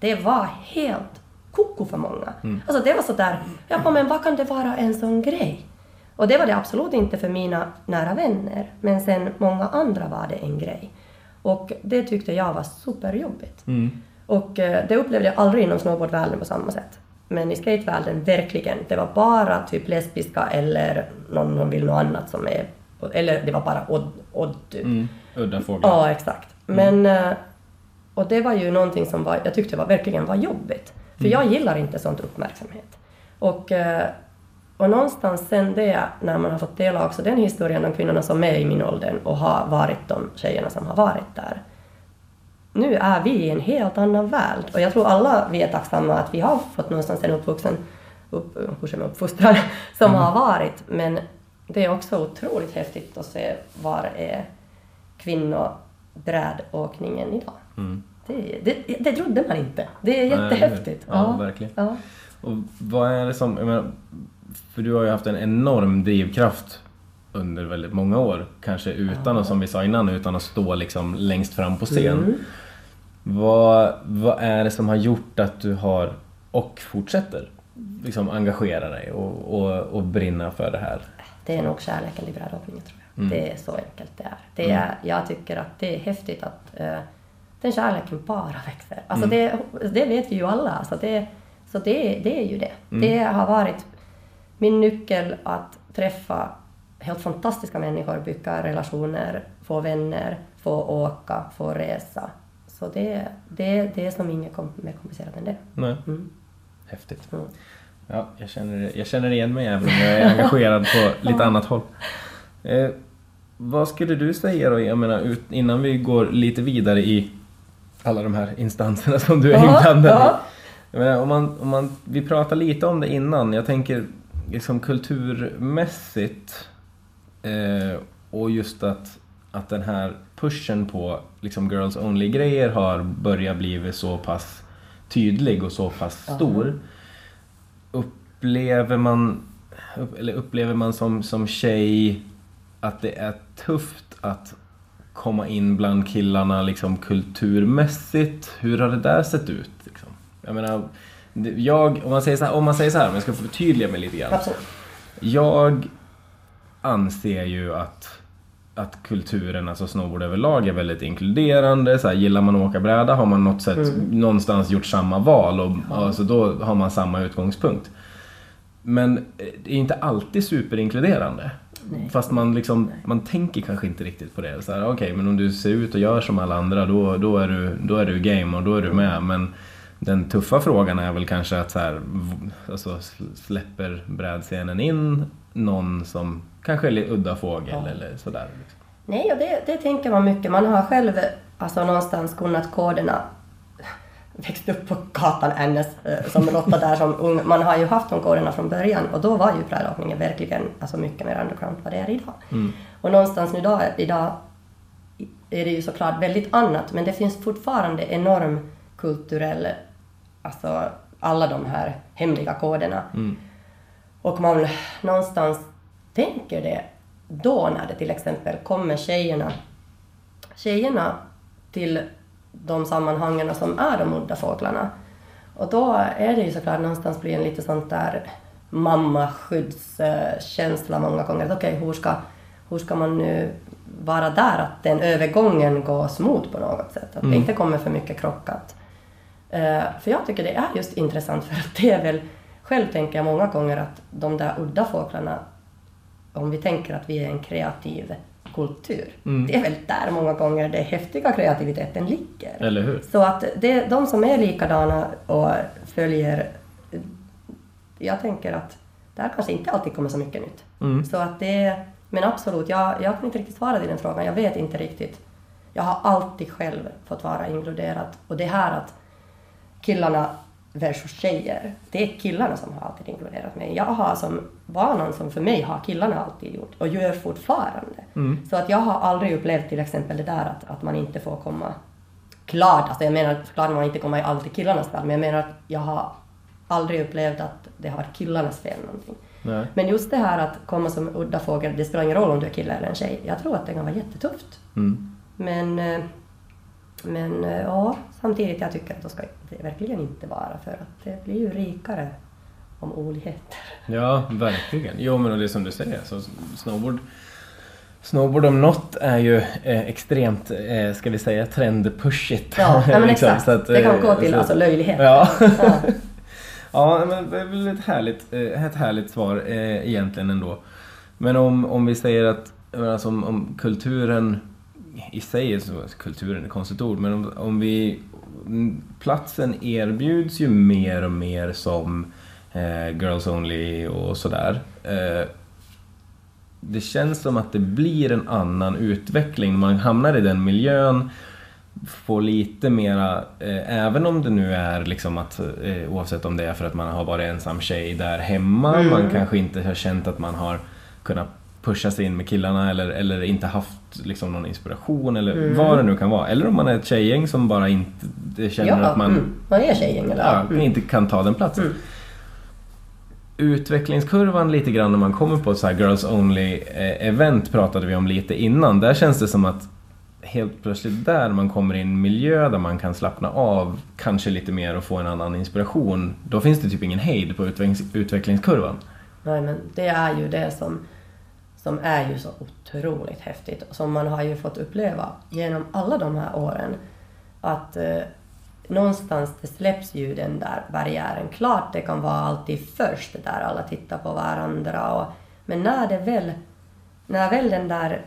det var helt koko för många. Alltså det var sådär, ja men vad kan det vara en sån grej? Och det var det absolut inte för mina nära vänner, men sen många andra var det en grej. Och det tyckte jag var superjobbigt. Mm. Och eh, det upplevde jag aldrig inom snowboardvärlden på samma sätt. Men i skatevärlden, verkligen. Det var bara typ lesbiska eller någon som vill något annat som är... Eller det var bara odd, odd typ. Mm. Udda fåglar. Ja, exakt. Men... eh, Och det var ju någonting som var, jag tyckte var, verkligen var jobbigt. För jag gillar inte sånt uppmärksamhet. Och, eh, och någonstans sen det, när man har fått dela också den historien om kvinnorna som är i min ålder och har varit de tjejerna som har varit där. Nu är vi i en helt annan värld och jag tror alla vi är tacksamma att vi har fått någonstans en uppvuxen upp, uppfostran som har varit. Men det är också otroligt häftigt att se var är kvinnobrädåkningen idag. Mm. Det, det, det trodde man inte. Det är jättehäftigt. Ja, verkligen. Ja. Och vad är det som, jag menar, för du har ju haft en enorm drivkraft under väldigt många år, kanske utan, och som vi sa innan, utan att stå liksom längst fram på scen. Mm. Vad, vad är det som har gjort att du har, och fortsätter, liksom engagera dig och, och, och brinna för det här? Det är nog kärleken till brädhoppningen tror jag. Mm. Det är så enkelt det är. Det är Jag tycker att det är häftigt att eh, den kärleken bara växer. Alltså det, det vet ju alla. Alltså det, så det, det är ju det. Det har varit min nyckel att träffa helt fantastiska människor, bygga relationer, få vänner, få åka, få resa. Så det, det, det är som inget kom, mer komplicerat än det. Nej. Mm. Häftigt. Mm. Ja, jag känner, jag känner igen mig även om jag är engagerad på lite annat håll. Eh, vad skulle du säga då, jag menar, ut, innan vi går lite vidare i alla de här instanserna som du är Ja, inblandad i. ja. Jag menar, om man, om man, vi pratade lite om det innan, jag tänker liksom kulturmässigt eh, och just att, att den här pushen på liksom girls only-grejer har börjat bli så pass tydlig och så pass stor. Upplever man, upp, eller upplever man som, som tjej att det är tufft att komma in bland killarna liksom kulturmässigt? Hur har det där sett ut? Liksom? Jag menar, jag, om, man säger så här, om man säger så här, om jag ska förtydliga mig lite grann. Absolut. Jag anser ju att, att kulturen, alltså snowboard överlag, är väldigt inkluderande. Så här, gillar man att åka bräda har man något sätt, någonstans gjort samma val och alltså, då har man samma utgångspunkt. Men det är inte alltid superinkluderande. Nej. Fast man, liksom, man tänker kanske inte riktigt på det. Okej, men om du ser ut och gör som alla andra då, då, är du, då är du game och då är du med. Men den tuffa frågan är väl kanske att så här, alltså, sl- släpper brädscenen in någon som kanske är lite udda fågel Ja. eller sådär. Liksom. Nej, och det, det tänker man mycket. Man har själv alltså, någonstans kunnat koderna. Växt upp på gatan Ännes eh, som råtta där som ung. Man har ju haft de koderna från början och då var ju brädåkningen verkligen alltså, mycket mer underground vad det är idag. Och någonstans nu idag, idag är det ju såklart väldigt annat men det finns fortfarande enorm kulturell, alltså alla de här hemliga koderna. Och man någonstans tänker det då när det till exempel kommer tjejerna, tjejerna till de sammanhangen som är de udda fåglarna. Och då är det ju såklart någonstans blir en lite sånt där mammaskyddskänsla många gånger. Att Okej, hur, ska, hur ska man nu vara där? Att den övergången går smooth på något sätt. Att det inte kommer för mycket krockat. Eh, för jag tycker det är just intressant för att det är väl, själv tänker jag många gånger att de där udda fåglarna, om vi tänker att vi är en kreativ kultur, det är väl där många gånger den häftiga kreativiteten ligger. Eller hur? Så att det, de som är likadana och följer, jag tänker att där kanske inte alltid kommer så mycket nytt. Mm. Så att det, men absolut, jag, jag kan inte riktigt svara till den frågan, jag vet inte riktigt. Jag har alltid själv fått vara inkluderad och det här att killarna versus tjejer, det är killarna som har alltid inkluderat mig. Jag har som vanan som för mig har killarna alltid gjort och gör fortfarande. Så att jag har aldrig upplevt till exempel det där att, att man inte får komma klart, alltså jag menar klart man inte kommer alltid killarnas fel, men jag menar att jag har aldrig upplevt att det har killarnas fel någonting. Nej. Men just det här att komma som udda fågel, det spelar ingen roll om du är kille eller en tjej. Jag tror att det kan vara jättetufft. Mm. Men, eh, men eh, ja, samtidigt jag tycker att det ska verkligen inte vara för att det blir ju rikare om olikheter. Ja, verkligen. Jo, men det är som du säger, så snowboard Snowboard om något är ju eh, extremt, eh, ska vi säga, trendpushigt. Ja, men liksom, exakt. att, det kan eh, gå till så- alltså, löjlighet. Ja. Ja. ja, men det är väl ett härligt, eh, ett härligt svar eh, egentligen ändå. Men om, om vi säger att, alltså, om, om kulturen i sig, är så, kulturen är ett konstigt ord, men om, om vi, platsen erbjuds ju mer och mer som eh, Girls Only och sådär. Eh, det känns som att det blir en annan utveckling. Man hamnar i den miljön, får lite mera, eh, även om det nu är liksom att eh, oavsett om det är för att man har varit ensam tjej där hemma, Mm. man kanske inte har känt att man har kunnat pusha sig in med killarna eller, eller inte haft liksom någon inspiration eller Mm. vad det nu kan vara. Eller om man är ett tjejgäng som bara inte känner ja, att man mm. man är tjejgäng eller? ja, inte kan ta den platsen. Mm. Utvecklingskurvan lite grann när man kommer på ett så här Girls Only eh, event pratade vi om lite innan. Där känns det som att helt plötsligt där man kommer i en miljö där man kan slappna av kanske lite mer och få en annan inspiration. Då finns det typ ingen hejd på utvecklings- utvecklingskurvan. Nej, men det är ju det som, som är ju så otroligt häftigt och som man har ju fått uppleva genom alla de här åren. Att eh, någonstans det släpps ju den där barriären. Klart det kan vara alltid först där alla tittar på varandra och, men när det väl, när väl den där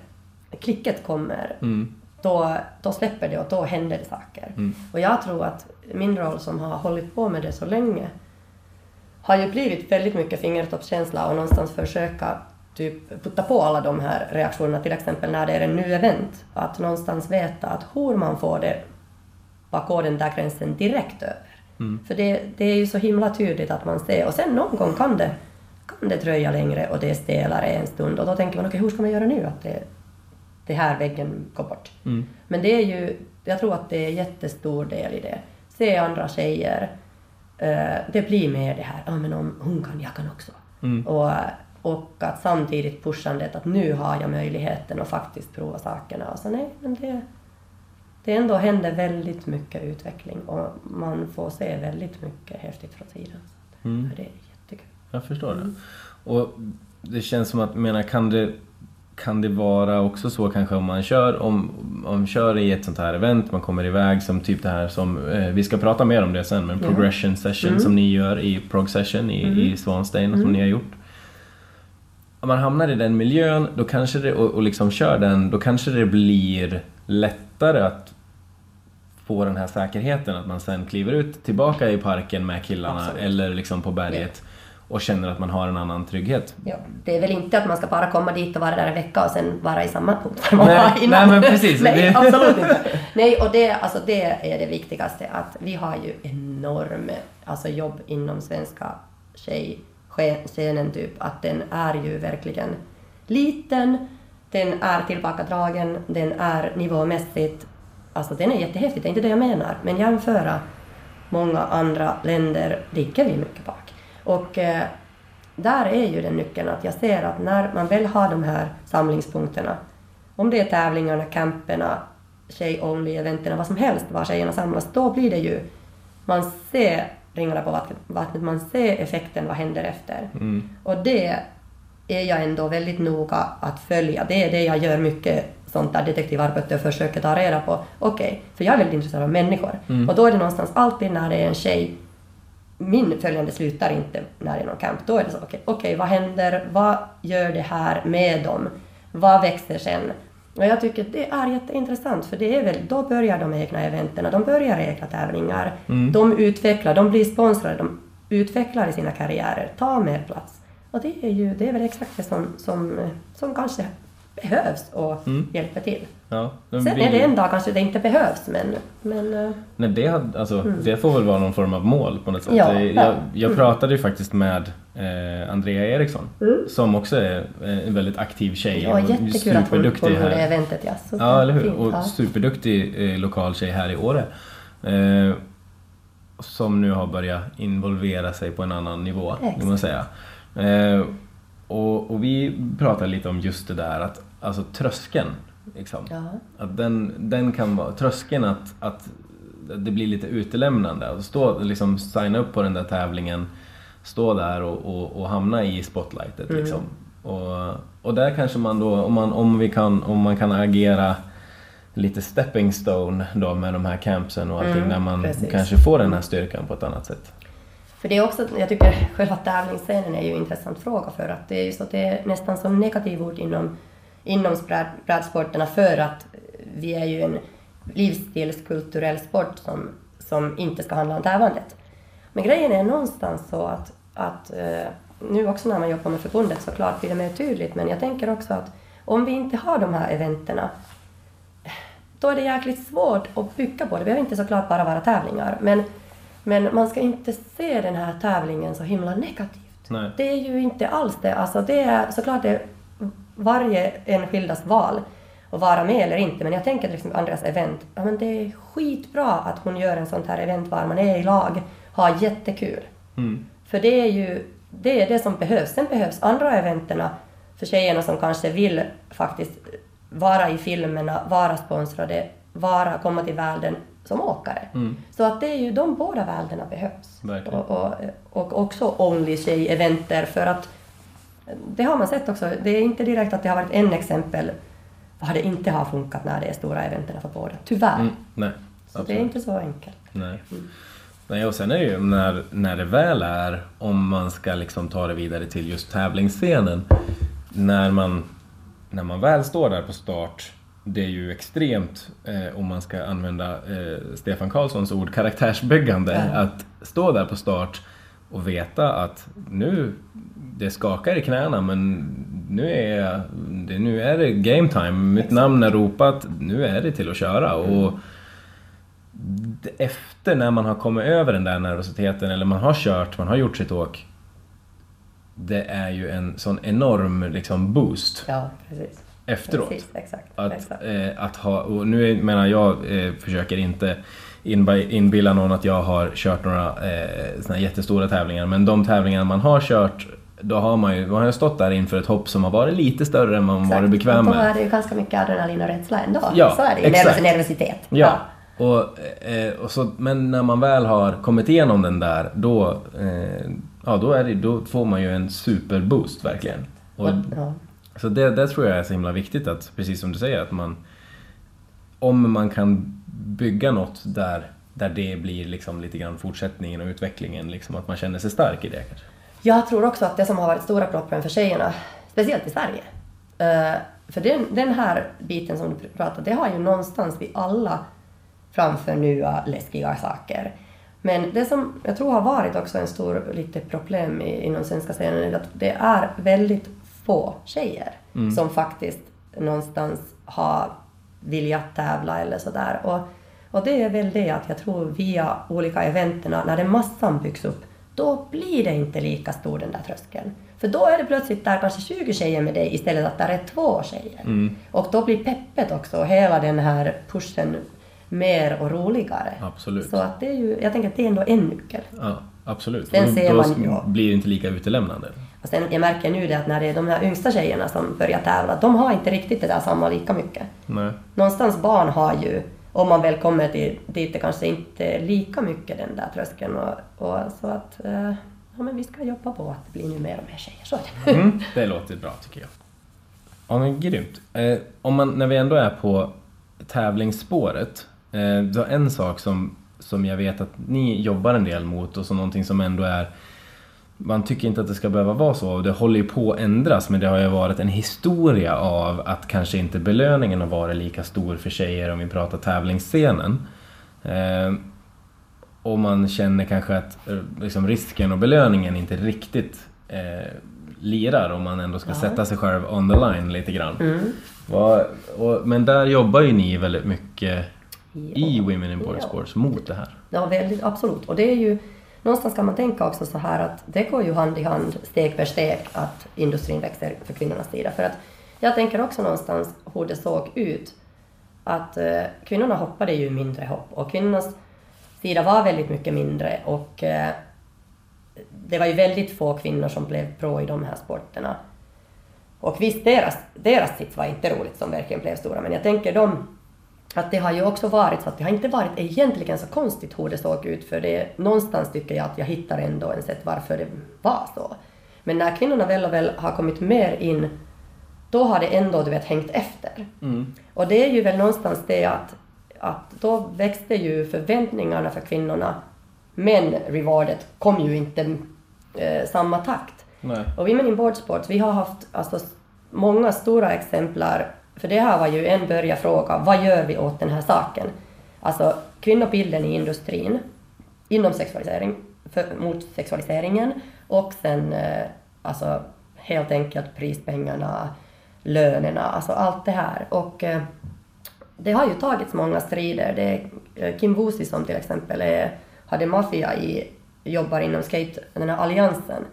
klicket kommer Mm. då, då släpper det och då händer det saker. Mm. Och jag tror att min roll som har hållit på med det så länge har ju blivit väldigt mycket fingertoppskänsla och någonstans försöka typ putta på alla de här reaktionerna, till exempel när det är en ny event. Att någonstans veta att hur man får det bakom den där gränsen direkt över. Mm. För det, det är ju så himla tydligt att man ser, och sen någon gång kan det, kan det dröja längre och det är stelare en stund och då tänker man okej, hur ska man göra nu att det, det här väggen går bort? Mm. Men det är ju, jag tror att det är en jättestor del i det. Se andra tjejer, eh, det blir mer det här, ja men om hon kan, jag kan också. Mm. Och, och att samtidigt pushandet att nu har jag möjligheten att faktiskt prova sakerna. Och så nej, men det, det ändå händer väldigt mycket utveckling och man får se väldigt mycket häftigt från sidan. Mm. För det är jättekul. Jag förstår det. Och det känns som att, menar, kan det, kan det vara också så kanske om man kör, om, om man kör i ett sånt här event, man kommer iväg som typ det här som, eh, vi ska prata mer om det sen, men progression session Mm. som ni gör i prog session i, Mm. i Swanstein som Mm. ni har gjort. Om man hamnar i den miljön då kanske det, och, och liksom kör den, då kanske det blir lättare att få den här säkerheten att man sen kliver ut tillbaka i parken med killarna Absolut. eller liksom på berget och känner att man har en annan trygghet. Ja, det är väl inte att man ska bara komma dit och vara där en vecka och sen vara i samma punkt där man Nej, var innan. nej, men precis. nej, absolut inte. Nej, och det, alltså det är det viktigaste att vi har ju enorm alltså jobb inom svenska scenen typ, att den är ju verkligen liten, den är tillbakadragen, den är nivåmässigt, alltså den är jättehäftig, det är inte det jag menar, men jämföra många andra länder ligger vi mycket bak. Och eh, där är ju den nyckeln att jag ser att när man väl har de här samlingspunkterna, om det är tävlingarna, camperna, tjej-only-eventerna, vad som helst, var tjejerna samlas, då blir det ju, man ser ringarna på vattnet, man ser effekten, vad händer efter. Mm. Och det är jag ändå väldigt noga att följa. Det är det jag gör mycket sånt där detektivarbete och försöker ta reda på. Okej, för jag är väldigt intresserad av människor. Mm. Och då är det någonstans alltid när det är en tjej, min följande slutar inte när det är någon camp. Då är det så, okej, okej, vad händer? Vad gör det här med dem? Vad växer sen? Och jag tycker att det är jätteintressant för det är väl, då börjar de egna eventerna, de börjar egna tävlingar, Mm. de utvecklar, de blir sponsrade, de utvecklar i sina karriärer, tar mer plats. Och det är ju det är väl exakt det som, som, som kanske behövs och Mm. hjälper till. Ja, men Sen vi- är det en dag kanske det inte behövs, men, men eh, Nej, det, alltså, det får väl vara någon form av mål på något sätt. Ja, ja. jag, jag pratade ju faktiskt med eh, Andrea Eriksson som också är eh, en väldigt aktiv tjej det och jättekul att hon, superduktig hon gjorde här. eventet. Ja, så Ja, eller hur? fint, Och ja. superduktig eh, lokal tjej här i Åre. Eh, som nu har börjat involvera sig på en annan nivå, kan man säga. Eh, och, och vi pratade lite om just det där att, alltså tröskeln. Liksom. Att den, den kan vara, tröskeln att, att det blir lite utelämnande. Att stå liksom signa upp på den där tävlingen stå där och, och, och hamna i spotlightet. Liksom. Och, och där kanske man då, om man, om vi kan, om man kan agera lite stepping stone då med de här campsen och allting, där man precis. kanske får den här styrkan på ett annat sätt. För det är också, jag tycker själva tävlingsscenen är ju en intressant fråga för att det är ju så att det är nästan som negativ ord inom, inom bräd- brädsporterna för att vi är ju en livsstilskulturell sport som, som inte ska handla om tävlandet. Men grejen är någonstans så att, att eh, nu också när man jobbar med förbundet såklart blir det mer tydligt men jag tänker också att om vi inte har de här eventerna då är det jäkligt svårt att bygga på det. Det behöver inte såklart bara vara tävlingar men, men man ska inte se den här tävlingen så himla negativt. Nej. Det är ju inte alls det. Alltså det är såklart det är varje enskildas val att vara med eller inte. Men jag tänker till exempel Andreas event. Ja, men det är skitbra att hon gör en sånt här event var man är i lag, har jättekul. Mm. För det är ju det, är det som behövs. Sen behövs andra eventerna för tjejerna som kanske vill faktiskt vara i filmerna, vara sponsrade, vara, komma till världen som åkare. Så att det är ju de båda världarna behövs. Och, och, och också only tjej-eventer för att det har man sett också. Det är inte direkt att det har varit en exempel vad det inte har funkat när det är stora eventen för båda. Tyvärr. Mm. Nej, Så det är inte så enkelt. Nej. Nej, och sen är det ju när, när det väl är, om man ska liksom ta det vidare till just tävlingsscenen, när man, när man väl står där på start, det är ju extremt, eh, om man ska använda eh, Stefan Karlssons ord, karaktärsbyggande, Ja. att stå där på start och veta att nu, det skakar i knäna men nu är, det, nu är det game time, mitt namn är ropat, nu är det till att köra. Och d- efter när man har kommit över den där nervositeten eller man har kört, man har gjort sitt åk. Det är ju en sån enorm liksom boost Ja, precis. efteråt. Precis, exakt. Att, exakt. eh, att ha, och nu är- menar jag, eh, försöker inte inbilla någon att jag har kört några eh, såna jättestora tävlingar, men de tävlingar man har kört, då har man ju, man har stått där inför ett hopp som har varit lite större än man Exakt. varit bekväm Och Då med. är det ju ganska mycket adrenalin och rädsla ändå. Ja, så är det ju. Nervos- Nervositet. Ja. Och, eh, och så, men när man väl har kommit igenom den där, då, eh, ja, då, är det, då får man ju en superboost verkligen. Och, ja. så det, det tror jag är så himla viktigt att, precis som du säger, att man om man kan bygga något där, där det blir liksom lite grann fortsättningen och utvecklingen, liksom att man känner sig stark i det kanske. Jag tror också att det som har varit stora proppen för tjejerna, speciellt i Sverige, eh, för den, den här biten som du pratar det har ju någonstans vi alla framför nya läskiga saker. Men det som jag tror har varit också en stor lite problem i, inom svenska scenen är att det är väldigt få tjejer som faktiskt någonstans har viljat tävla eller sådär. Och, och det är väl det att jag tror via olika eventerna, när den massan byggs upp, då blir det inte lika stor den där tröskeln. För då är det plötsligt där kanske 20 tjejer med dig istället att där är två tjejer. Och då blir peppet också, och hela den här pushen mer och roligare. Absolut. Så att det är ju, jag tänker att det är ändå en nyckel. Ja, absolut. Sen Och ser då man ju- blir det inte lika utelämnande. Och sen, jag märker nu det att när det är de här yngsta tjejerna som börjar tävla, de har inte riktigt det där samma lika mycket. Nej. Någonstans barn har ju, om man väl kommer till, dit, det kanske inte är lika mycket den där tröskeln. Och, och så att, eh, ja men vi ska jobba på att det blir nu mer och mer tjejer. Så är det. Mm, det låter bra tycker jag. Ja men grymt. Eh, om man, när vi ändå är på tävlingsspåret. Eh, du har en sak som, som jag vet att ni jobbar en del mot och som någonting som ändå är man tycker inte att det ska behöva vara så och det håller ju på att ändras men det har ju varit en historia av att kanske inte belöningen har varit lika stor för tjejer om vi pratar tävlingsscenen. Eh, och man känner kanske att eh, liksom, risken och belöningen inte riktigt eh, lirar om man ändå ska Ja. sätta sig själv on the line lite grann. Mm. Vad- och, men där jobbar ju ni väldigt mycket i Ja. Women in Board Ja. Sports mot det här. Ja, väldigt, absolut. Och det är ju, någonstans kan man tänka också så här att det går ju hand i hand, steg för steg, att industrin växer för kvinnornas sida. För att jag tänker också någonstans hur det såg ut. Att eh, kvinnorna hoppade ju mindre hopp och kvinnornas sida var väldigt mycket mindre och eh, det var ju väldigt få kvinnor som blev pro i de här sporterna. Och visst, deras, deras sits var inte roligt som verkligen blev stora, men jag tänker de att det har ju också varit så att det har inte varit egentligen så konstigt hur det såg ut för det någonstans tycker jag att jag hittar ändå en sätt varför det var så. Men när kvinnorna väl och väl har kommit mer in då har det ändå du vet hängt efter. Mm. Och det är ju väl någonstans det att, att då växte ju förväntningarna för kvinnorna men rewardet kom ju inte eh, samma takt. Nej. Och Women in Boardsports, vi har haft alltså, många stora exemplar, för det här var ju en börjarfråga, vad gör vi åt den här saken? Alltså kvinnobilden i industrin, inom sexualisering, för, mot sexualiseringen och sen eh, alltså helt enkelt prispengarna, lönerna, alltså allt det här. Och eh, det har ju tagits många strider. Det är eh, Kim Woosi som till exempel är, hade maffia i, jobbar inom skate, den här alliansen.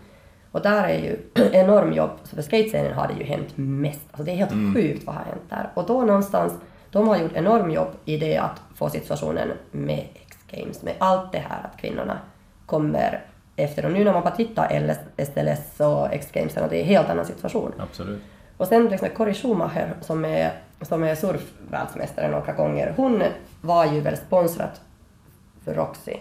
Och där är ju enorm jobb, så för skatescenen har det ju hänt mest. Alltså det är helt sjukt vad har hänt där. Och då någonstans, de har gjort enorm jobb i det att få situationen med X-games, med allt det här att kvinnorna kommer efter. Och nu när man bara tittar LS, SLS och X-games, det är en helt annan situation. Absolut. Och sen exempel Corrie Schumacher som är, som är surfvärldsmästare några gånger, hon var ju väl sponsrat för Roxy.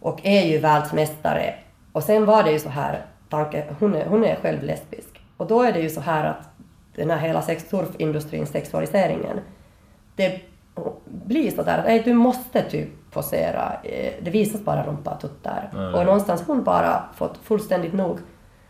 Och är ju världsmästare. Och sen var det ju så här, tanke, hon, är, hon är själv lesbisk. Och då är det ju så här att den här hela sex, surfindustrins sexualiseringen, det blir så där att "Nej, du måste typ posera, eh, det visas bara rumpa och tuttar. Ja. Och någonstans hon bara fått fullständigt nog.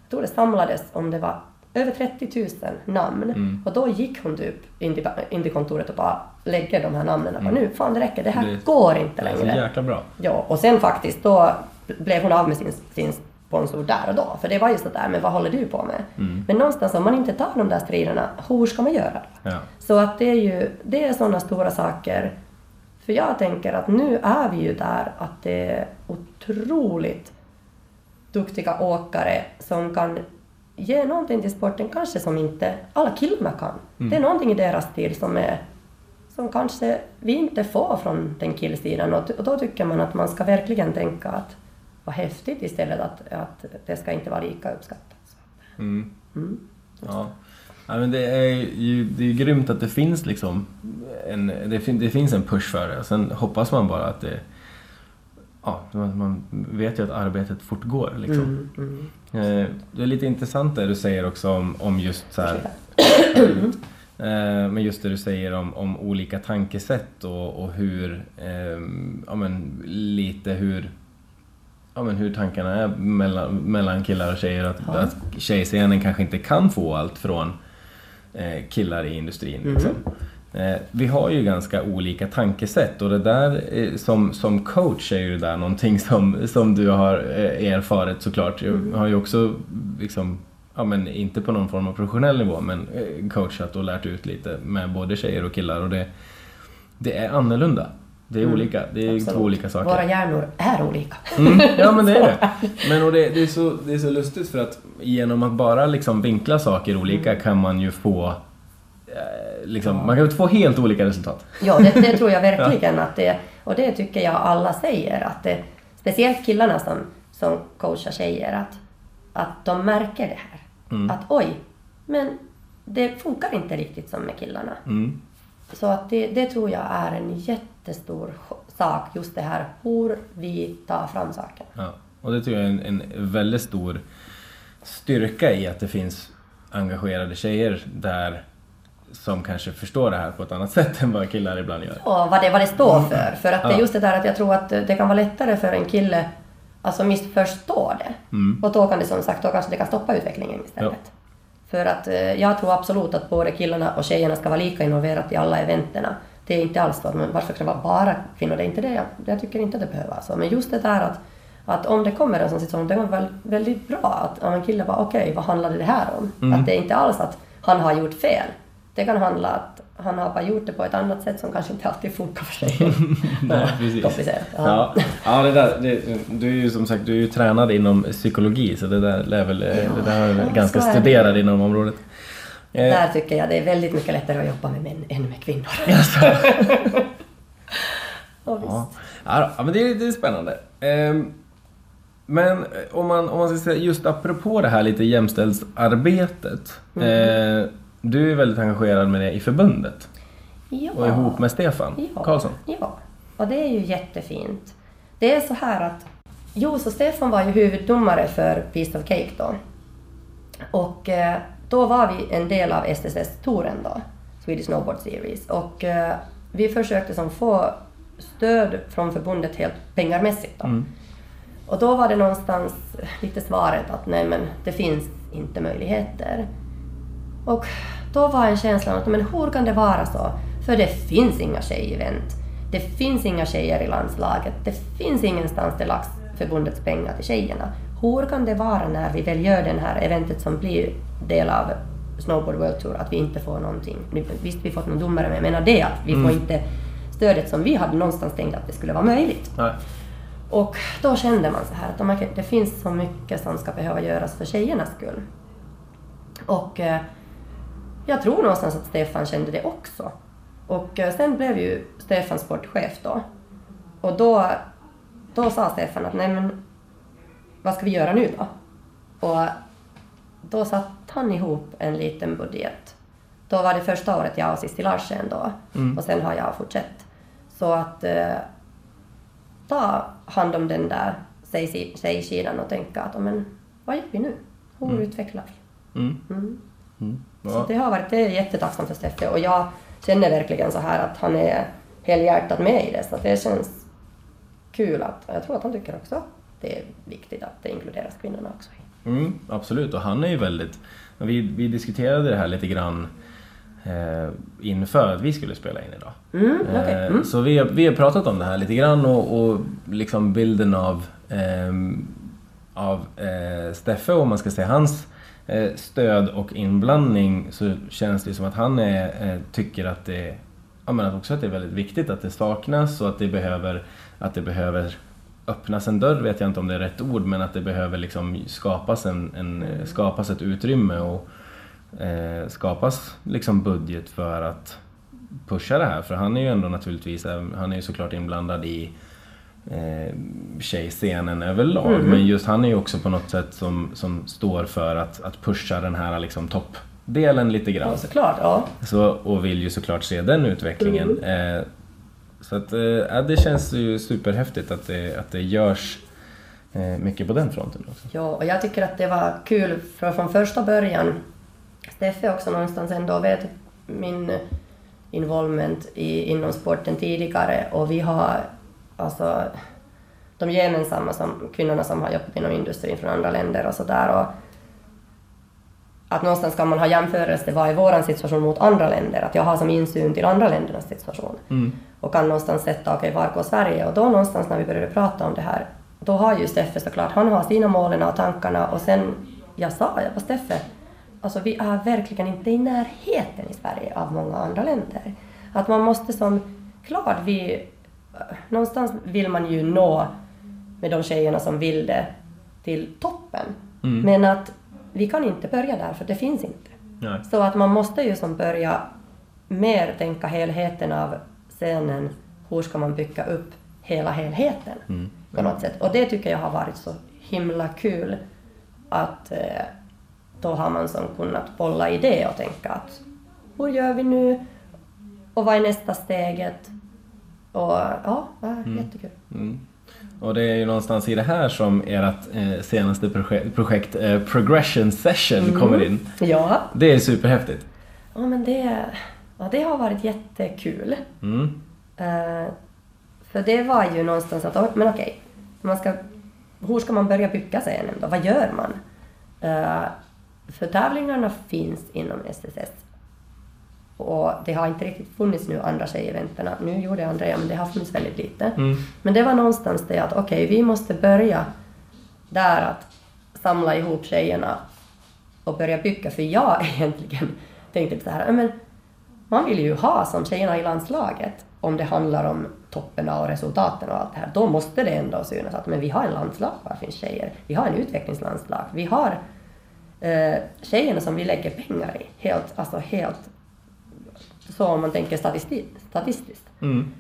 Jag tror det samlades om det var över 30 000 namn. Mm. Och då gick hon typ in till, in till kontoret och bara lägger de här namnen. Mm. Nu, fan det räcker, det här Det- går inte Det är så längre. jäkla bra. Ja, och sen faktiskt då blev hon av med sin, sin sponsor där och då. För det var ju sådär, men vad håller du på med? Mm. Men någonstans om man inte tar de där striderna, hur ska man göra? Ja. Så att det är ju, det är sådana stora saker. För jag tänker att nu är vi ju där att det är otroligt duktiga åkare som kan ge någonting till sporten kanske som inte alla killarna kan. Det är någonting i deras stil som är som kanske vi inte får från den killsidan och, och då tycker man att man ska verkligen tänka att vad häftigt istället att, att det ska inte vara lika uppskattat. Mm. Mm. Ja. ja men det är ju det är grymt att det finns liksom en, det, fin, det finns en push för det. Sen hoppas man bara att det Ja, man, man vet ju att arbetet fortgår liksom. Mm, mm. Eh, Det är lite intressant det du säger också om, om just så här, eh, men just det du säger om, om olika tankesätt och, och hur, eh, ja men lite hur, ja men hur tankarna är mellan, mellan killar och tjejer. Att, Ja. att tjejscenen kanske inte kan få allt från eh, killar i industrin. Liksom. Eh, vi har ju ganska olika tankesätt och det där eh, som, som coach är ju det där någonting som, som du har eh, erfarit såklart. Jag har ju också liksom, ja men inte på någon form av professionell nivå men eh, coachat och lärt ut lite med både tjejer och killar och det, det är annorlunda. Det är olika, det är Absolut. två olika saker. Våra hjärnor är olika. Mm, ja men det är det. Men och det, det, är så, det är så lustigt för att genom att bara liksom vinkla saker olika kan man ju få eh, liksom, man kan få helt olika resultat. Ja, det, det tror jag verkligen att det Och det tycker jag alla säger att det, speciellt killarna som, som coachar tjejer att, att de märker det här. Mm. Att oj, men det funkar inte riktigt som med killarna. Mm. Så att det, det tror jag är en jättestor sak, just det här hur vi tar fram saker. Ja. Och det tror jag är en, en väldigt stor styrka i att det finns engagerade tjejer där som kanske förstår det här på ett annat sätt än vad killar ibland gör. Och vad det, vad det står för. För att det är Ja. just det där att jag tror att det kan vara lättare för en kille alltså missförstå det. Mm. Och då kan det som sagt, då kanske det kan stoppa utvecklingen istället. För att eh, jag tror absolut att både killarna och tjejerna ska vara lika involverade i alla eventerna. Det är inte alls så, men varför ska det vara bara kvinnor? Det är inte det jag, jag tycker inte det behöver vara så. Men just det där att, att om det kommer en sån situation, det var väl väldigt bra att om en kille bara okej, vad handlade det här om? Mm. Att det är inte alls att han har gjort fel. Det kan handla att han har bara gjort det på ett annat sätt som kanske inte alltid funkar för sig. Nej, precis. Komplicerat. Ja. Ja, ja det där, det, du är ju som sagt du är ju tränad inom psykologi så det där lär väl, det där är Ja, ganska är studerad inom området. Eh, Där tycker jag det är väldigt mycket lättare att jobba med män än med kvinnor. Ja, visst. Ja, ja, men det är, det är spännande. Ehm, Men eh, om man, om man ska säga just apropå det här lite jämställdhetsarbetet. Mm. Eh, du är väldigt engagerad med det i förbundet. Ja. och ihop med Stefan Ja. Karlsson. Ja, och det är ju jättefint. Det är så här att, jo, så Stefan var ju huvuddomare för Piece of Cake då. Och eh, då var vi en del av SSS-touren då, Swedish Snowboard Series. Och eh, vi försökte som få stöd från förbundet helt pengarmässigt då. Mm. Och då var det någonstans lite svaret att nej men det finns inte möjligheter. Och då var en känsla att men hur kan det vara så? För det finns inga tjejevent. Det finns inga tjejer i landslaget. Det finns ingenstans det lagts förbundets pengar till tjejerna. Hur kan det vara när vi väl gör det här eventet som blir del av Snowboard World Tour att vi inte får någonting? Visst, vi fått någon domare men jag menar det att vi får inte stödet som vi hade någonstans tänkt att det skulle vara möjligt. Nej. Och då kände man så här att det finns så mycket som ska behöva göras för tjejernas skull. Och eh, jag tror någonstans att Stefan kände det också. Och eh, sen blev ju Stefan sportchef då. Och då, då sa Stefan att nej men vad ska vi göra nu då? Och då satte han ihop en liten budget. Då var det första året jag och Cissi Larsen då. Och sen har jag fortsatt. Så att eh, ta hand om den där sig-sidan och tänka att men, vad gör vi nu? Hur utvecklar vi? Mm. Mm. Mm. Så Ja. det har varit det är jättetacksamt för Steffe och jag känner verkligen så här att han är helhjärtat med i det så det känns kul att, jag tror att han tycker också det är viktigt att det inkluderas kvinnorna också. Mm, absolut, och han är ju väldigt... Vi, vi diskuterade det här lite grann eh, inför att vi skulle spela in idag. Mm, okej. Eh, Mm. Så vi har, vi har pratat om det här lite grann och, och liksom bilden av, ehm, av eh, Steffe, om man ska säga hans eh, stöd och inblandning så känns det som att han är, eh, tycker att det, ja, men också att det är väldigt viktigt att det saknas och att det behöver, att det behöver öppnas en dörr vet jag inte om det är rätt ord men att det behöver liksom skapas, en, en, eh, skapas ett utrymme och eh, skapas liksom budget för att pusha det här. För han är ju ändå naturligtvis, eh, han är ju såklart inblandad i eh, tjejscenen överlag. Mhm. Men just han är ju också på något sätt som, som står för att, att pusha den här liksom toppdelen lite grann. Ja, såklart. Ja. Så, och vill ju såklart se den utvecklingen. Mm. Eh, så att, eh, ja, det känns ju superhäftigt att det, att det görs eh, mycket på den fronten också. Ja, och jag tycker att det var kul för från första början. Steffe också någonstans ändå vet min involvement i, inom sporten tidigare och vi har alltså de gemensamma som kvinnorna som har jobbat inom industrin från andra länder och sådär. Att någonstans kan man ha jämförelse, vad är våran situation mot andra länder? Att jag har som insyn till andra ländernas situation. Mm. Och kan någonstans sätta, okej, var går Sverige? Och då någonstans när vi började prata om det här, då har ju Steffe såklart, han har sina målen och tankarna och sen, jag sa, jag bara Steffe, alltså vi är verkligen inte i närheten i Sverige av många andra länder. Att man måste som, klart vi, någonstans vill man ju nå med de tjejerna som vill det till toppen. Mm. Men att vi kan inte börja där för det finns inte. Nej. Så att man måste ju som börja mer tänka helheten av scenen. Hur ska man bygga upp hela helheten Mm. på något sätt? Och det tycker jag har varit så himla kul att eh, då har man som kunnat bolla i det och tänka att hur gör vi nu? Och vad är nästa steget? Och ja, det är jättekul. Mm. Och det är ju någonstans i det här som ert eh, senaste projekt, projekt eh, Progression Session kommer in. Ja, Det är superhäftigt. ja men det, ja, det har varit jättekul. Mm. Eh, för det var ju någonstans att, men okej, man ska, hur ska man börja bygga scenen då? Vad gör man? Eh, för tävlingarna finns inom SSS. Och det har inte riktigt funnits nu andra tjejeventen. Nu gjorde Andrea, men det har funnits väldigt lite. Mm. Men det var någonstans det att okej, vi måste börja där att samla ihop tjejerna och börja bygga. För jag egentligen tänkte så här, "Ja, men man vill ju ha som tjejerna i landslaget, om det handlar om topparna och resultaten och allt det här, då måste det ändå synas att men vi har en landslag, var finns tjejer? Vi har en utvecklingslandslag, vi har eh, tjejerna som vi lägger pengar i, helt, alltså helt så om man tänker statisti- statistiskt. Mm.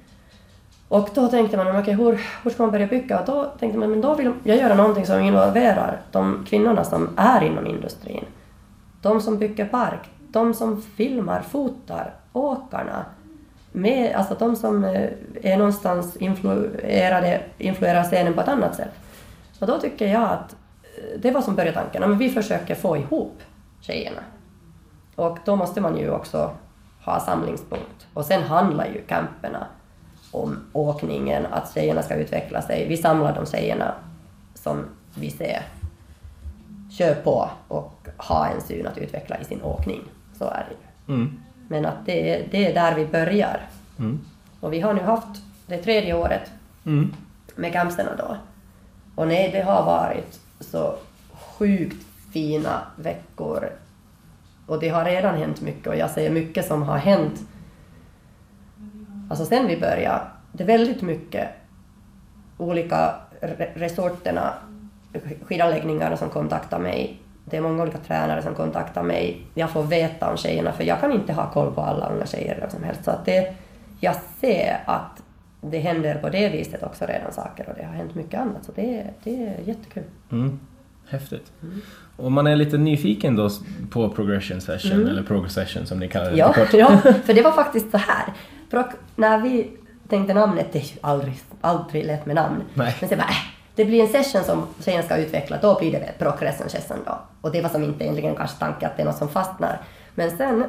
Och då tänkte man, okej, hur, hur ska man börja bygga? Och då tänkte man, men då vill jag göra någonting som involverar de kvinnorna som är inom industrin. De som bygger park, de som filmar, fotar, åkarna, med, alltså de som eh, är någonstans influerade, influerar scenen på ett annat sätt. Och då tycker jag att eh, det var som började tanken, men vi försöker få ihop tjejerna. Och då måste man ju också ha samlingspunkt. Och sen handlar ju camperna om åkningen, att tjejerna ska utveckla sig. Vi samlar de tjejerna som vi ser kör på och ha en syn att utveckla i sin åkning. Så är det ju. Mm. Men att det, är- det är där vi börjar. Mm. Och vi har nu haft det tredje året Mm. med campserna då. Och nej, det har varit så sjukt fina veckor. Och det har redan hänt mycket och jag säger mycket som har hänt. Alltså sen vi började, det är väldigt mycket olika re- resorterna, skidanläggningarna som kontaktar mig. Det är många olika tränare som kontaktar mig. Jag får veta om tjejerna för jag kan inte ha koll på alla unga tjejer eller som helst. Så att det, jag ser att det händer på det viset också redan saker och det har hänt mycket annat. Så det, det är jättekul. Mm. Häftigt. Om man är lite nyfiken då på progression session, eller progress session som ni kallar det Ja, ja, för det var faktiskt så här. Proc, när vi tänkte namnet, det är ju aldrig, aldrig lätt med namn. Nej. Men sen bara, äh, det blir en session som tjejen ska utveckla, då blir det väl progression session då. Och det var som inte egentligen kanske tanke att det är något som fastnar. Men sen,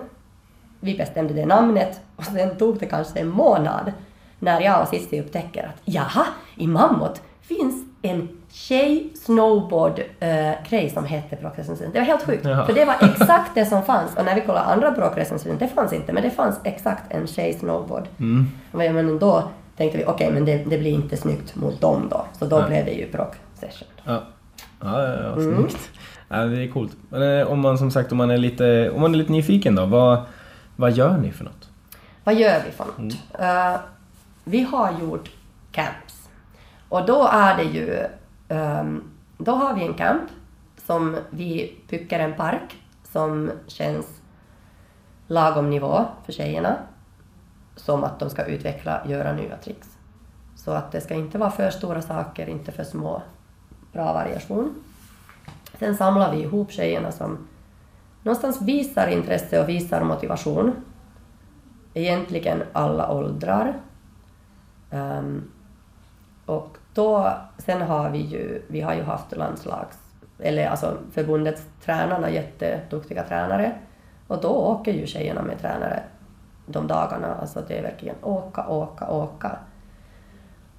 vi bestämde det namnet och sen tog det kanske en månad när jag och Cissi upptäcker att jaha, i Mammut finns en tjej snowboard eh, grej som hette progression session. Det var helt sjukt. Jaha. För det var exakt det som fanns. Och när vi kollade andra progression session, det fanns inte, men det fanns exakt en tjej snowboard. Mm. Men då tänkte vi, okej, men det, det blir inte snyggt mot dem då. Så då Nej. blev det ju proc session. Ja, ja, ja, ja Mm. snyggt. Ja, det är coolt. Men eh, om man som sagt, om man är lite, om man är lite nyfiken då, vad, vad gör ni för något? Vad gör vi för något? Eh, vi har gjort camps. Och då är det ju... ehm, då har vi en camp som vi bygger en park som känns lagom nivå för tjejerna. Som att de ska utveckla, göra nya tricks. Så att det ska inte vara för stora saker, inte för små. Bra variation. Sen samlar vi ihop tjejerna som någonstans visar intresse och visar motivation egentligen alla åldrar. Um, och då, sen har vi ju, vi har ju haft landslags, eller alltså förbundets tränarna, jätteduktiga tränare. Och då åker ju tjejerna med tränare de dagarna, alltså det är verkligen åka, åka, åka.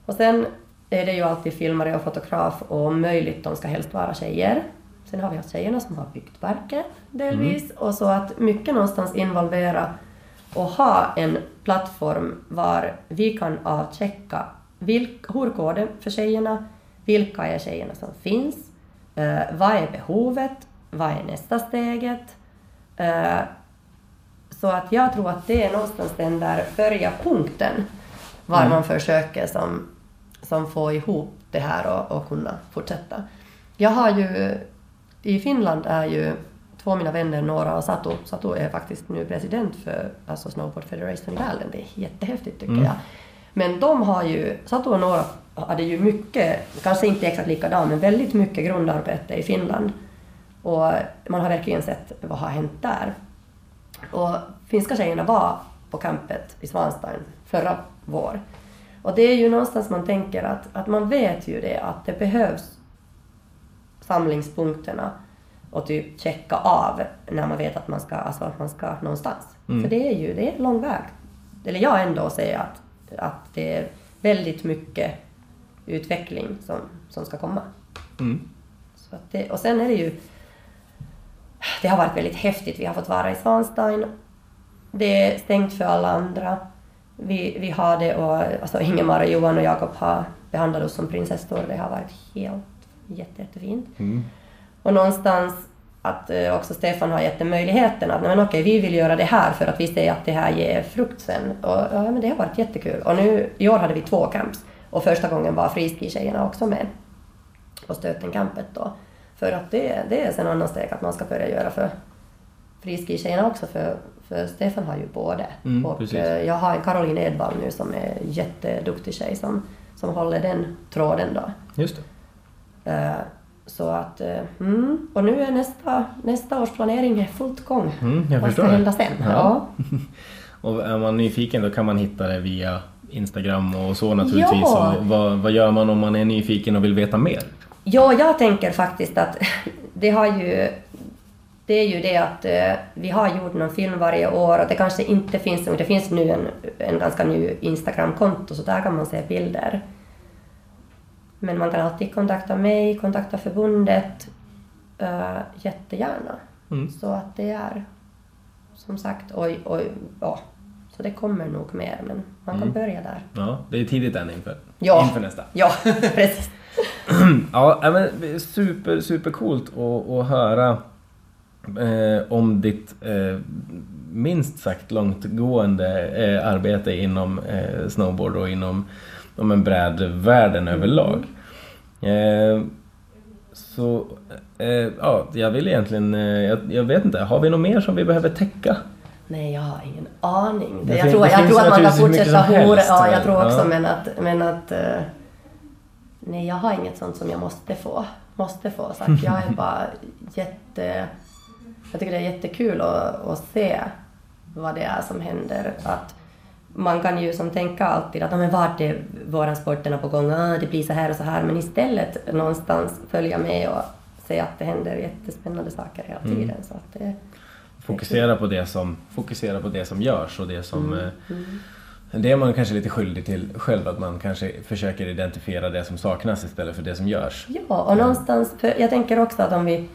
Och sen är det ju alltid filmare och fotograf och om möjligt, de ska helst vara tjejer. Sen har vi haft tjejerna som har byggt verket delvis och så att mycket någonstans involvera och ha en plattform var vi kan avchecka vilk, hur går det för tjejerna, vilka är tjejerna som finns, eh, vad är behovet, vad är nästa steget. Eh, så att jag tror att det är någonstans den där börjarpunkten var Mm. man försöker som, som får ihop det här och, och kunna fortsätta. Jag har ju, i Finland är ju två av mina vänner, Nora och Satu, Satu är faktiskt nu president för alltså Snowboard Federation i världen, det är jättehäftigt tycker Mm. jag. Men de har ju, Satu och Nora hade ju mycket, kanske inte exakt likadant, men väldigt mycket grundarbete i Finland. Och man har verkligen sett vad har hänt där. Och finska tjejerna var på campet i Svanstein förra vår. Och det är ju någonstans man tänker att, att man vet ju det att det behövs samlingspunkterna och typ checka av när man vet att man ska, alltså att man ska någonstans. Mm. För det är ju det är en lång väg. Eller jag ändå säger att, att det är väldigt mycket utveckling som, som ska komma. Mm. Så att det, och sen är det ju... Det har varit väldigt häftigt. Vi har fått vara i Svanstein. Det är stängt för alla andra. Vi, vi har det och alltså Ingemar, och Johan och Jakob har behandlat oss som prinsessor. Det har varit helt jätte, jättefint. Mm. Och någonstans att eh, också Stefan har gett den möjligheten att men okej, vi vill göra det här för att vi ser att det här ger frukt sen. Och ja, men det har varit jättekul. Och nu i år hade vi två camps. Och första gången var friski-tjejerna också med på Stöten-campet då. För att det, det är sen annan steg att man ska börja göra för friski-tjejerna också för, för Stefan har ju både. Mm, och precis. eh, jag har Caroline Edvall nu som är jätteduktig tjej som, som håller den tråden då. Just det. Eh, Så att, eh, mm, och nu är nästa, nästa års planering är fullt gång. Mm, jag Vad förstår ska det. hända sen? Ja. Ja. Och är man nyfiken då kan man hitta det via Instagram och så naturligtvis. Ja. Och vad, vad gör man om man är nyfiken och vill veta mer? Ja, jag tänker faktiskt att det har ju... Det är ju det att eh, vi har gjort någon film varje år och det kanske inte finns... Det finns nu en, en ganska ny Instagram-konto så där kan man se bilder. Men man kan alltid kontakta mig, kontakta förbundet. Uh, jättegärna. Mm. Så att det är som sagt, oj, oj, ja. Så det kommer nog mer, men man kan börja där. Ja, det är tidigt än inför, Ja. inför nästa. Ja, precis. Ja, men super, super coolt att, att höra eh, om ditt eh, minst sagt långtgående eh, arbete inom eh, snowboard och inom, inom en brädvärlden överlag. Eh, så eh, ja, jag vill egentligen, jag, jag vet inte, har vi något mer som vi behöver täcka? Nej, jag har ingen aning. Det jag tror, jag tror att man kan fortsätta hora. Ja, jag tror också, Ja. men att... Men att nej, jag har inget sånt som jag måste få. Måste få sagt. Jag är bara jätte... Jag tycker det är jättekul att, att se vad det är som händer. Att man kan ju som tänka alltid att "Ja, men vart är våra sporterna på gång? Ah, det blir så här och så här. Men istället någonstans följa med och se att det händer jättespännande saker hela Mm. tiden. Så att det, Fokusera på det som, fokusera på det som görs och det som Mm. eh, Det är man kanske lite skyldig till själv, att man kanske försöker identifiera det som saknas istället för det som görs. Ja, och någonstans, jag tänker också att om vi...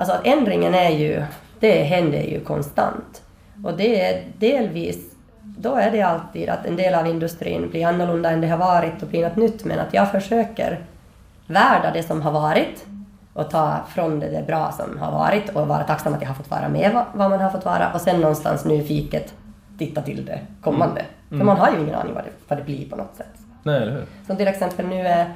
Alltså att ändringen är ju, det händer ju konstant. Och det är delvis, då är det alltid att en del av industrin blir annorlunda än det har varit och blir något nytt, men att jag försöker värda det som har varit och ta från det, det bra som har varit och vara tacksam att jag har fått vara med vad, man har fått vara och sen någonstans nyfiket titta till det kommande. För man har ju ingen aning vad det, vad det blir på något sätt. Nej, eller hur? Som till exempel nu är,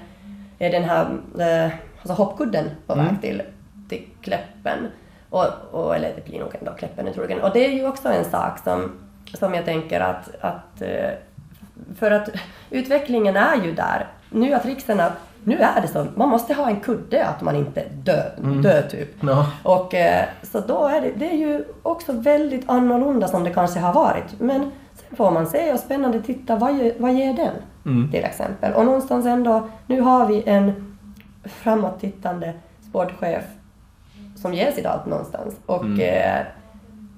är den här eh, alltså hoppkudden på väg till, till Kläppen. Och, och, eller det blir nog ändå Kläppen troligen. Och det är ju också en sak som, som jag tänker att, att eh, för att utvecklingen är ju där. Nu att riksdagen, nu är det så, man måste ha en kudde att man inte dör, dör typ. Ja. Och eh, så då är det, det är ju också väldigt annorlunda som det kanske har varit. Men sen får man se och spännande titta, vad, vad ger den? Mm. Till exempel. Och någonstans ändå, nu har vi en framåttittande sportchef som ger sitt allt någonstans. Och, eh,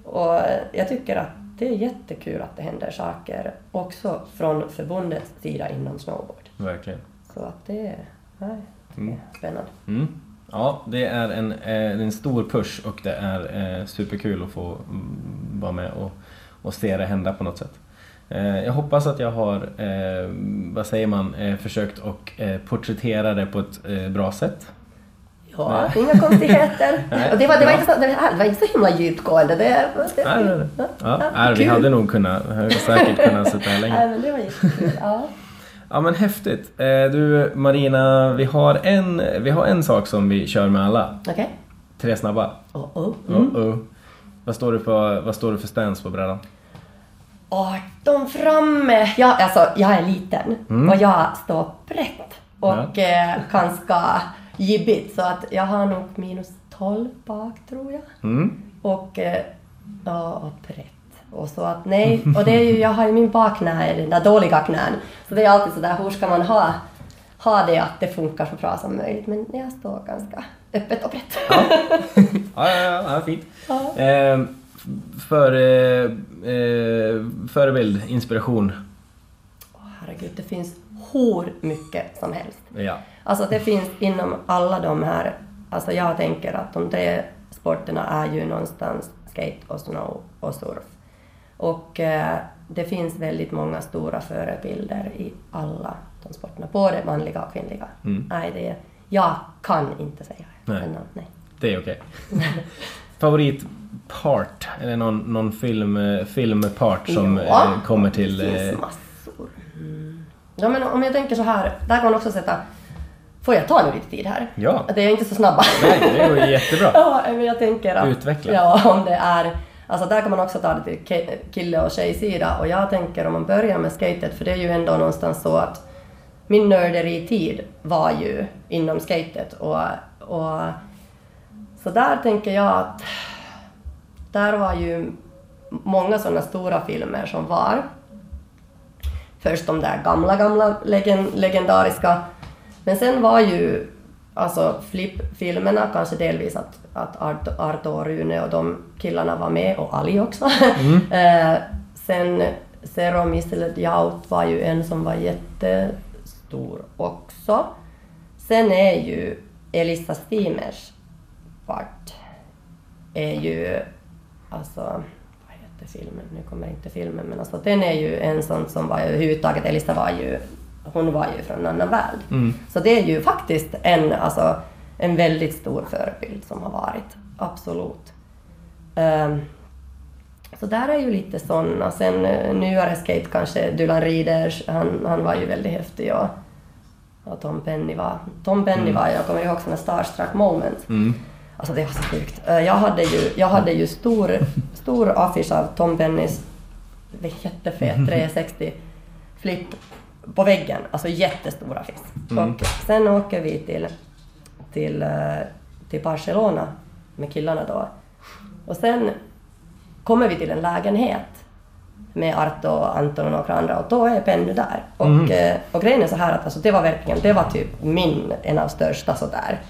och jag tycker att det är jättekul att det händer saker också från förbundets sida inom snowboard. Verkligen. Så att det är, nej, det är spännande. Mm. Ja, det är en, eh, en stor push och det är eh, superkul att få mm, vara med och, och se det hända på något sätt. Jag hoppas att jag har, vad säger man, försökt eh, porträttera det på ett bra sätt. Ja, inga konstigheter. Nej, och det var, det, var inte så, det var- det var inte så himla djupgående. Det, det, Nej, nej, nej. Ja, ja, nej, vi hade nog kunnat, säkert kunnat sitta här länge. Nej, men det var jättekul. Ja. Ja men häftigt. Eh, du Marina, vi har, en, vi har en sak som vi kör med alla. Okej. Tre snabba. Oh, oh. Uh-oh. Vad, står du på, vad står du för stance på brädan? 18 framme. Ja, alltså, jag är liten Mm. och jag står brett och eh, ganska jibbigt så att jag har nog minus 12 bak tror jag. Mm. Och, eh, ja, och brett. Och så att nej, och det är ju, jag har ju min bakknä, den där dåliga knän. Så det är alltid sådär, hur ska man ha, ha det att det funkar så bra som möjligt. Men jag står ganska öppet och brett. Ja, ja, ja, ja fint. Ja. Eh, för, eh, förebild, inspiration. Åh, herregud, det finns hur mycket som helst. Ja. Alltså det finns inom alla de här, alltså jag tänker att de tre sporterna är ju någonstans skate och snow och surf. Och eh, det finns väldigt många stora förebilder i alla de sporterna, både manliga och kvinnliga. Mm. Nej, det, jag kan inte säga. Nej. Men, nej. Det är okej. Favoritpart? Eller någon, någon film, eh, filmpart som Ja, eh, kommer till... Det Eh, finns massor. Mm. Ja, men om jag tänker så här, där kan man också sätta... Får jag ta nu lite tid här? Ja. Att det är inte så snabba. nej, det går jättebra. Ja, men jag tänker att... Utveckla. Ja, om det är... Alltså där kan man också ta det till ki- kille och tjejsida och jag tänker om man börjar med skatet, för det är ju ändå någonstans så att min nörderi-tid var ju inom skatet och, och så där tänker jag att där var ju många sådana stora filmer som var. Först de där gamla, gamla legend, legendariska. Men sen var ju alltså flippfilmerna, kanske delvis att, att Arto och Rune och de killarna var med, och Ali också. Mm. eh, sen Zero Missile Jaut var ju en som var jättestor också. Sen är ju Elisa Stimers part är ju, alltså, vad heter filmen? Nu kommer inte filmen, men alltså den är ju en sån som var överhuvudtaget, Elisa var ju, hon var ju från en annan värld. Mm. Så det är ju faktiskt en, alltså, en väldigt stor förebild som har varit, absolut. Um, så där är ju lite sådana. Sen uh, nyare skate kanske, Dylan Rieders, han, han var ju väldigt häftig och, och Tom Penny var, Tom Penny mm. var, jag kommer ihåg sådana starstruck moments. Mm. Alltså det var så sjukt. Uh, jag hade ju, jag hade ju stor, stor affisch av Tom Pennys jättefet 360 flip på väggen, alltså jättestor affisch. Mm. Och sen åker vi till, till, uh, till Barcelona med killarna då. Och sen kommer vi till en lägenhet med Arto, Anton och några andra och då är Penny där. Och, mm. och grejen är så här att alltså, det var verkligen, det var typ min, en av största sådär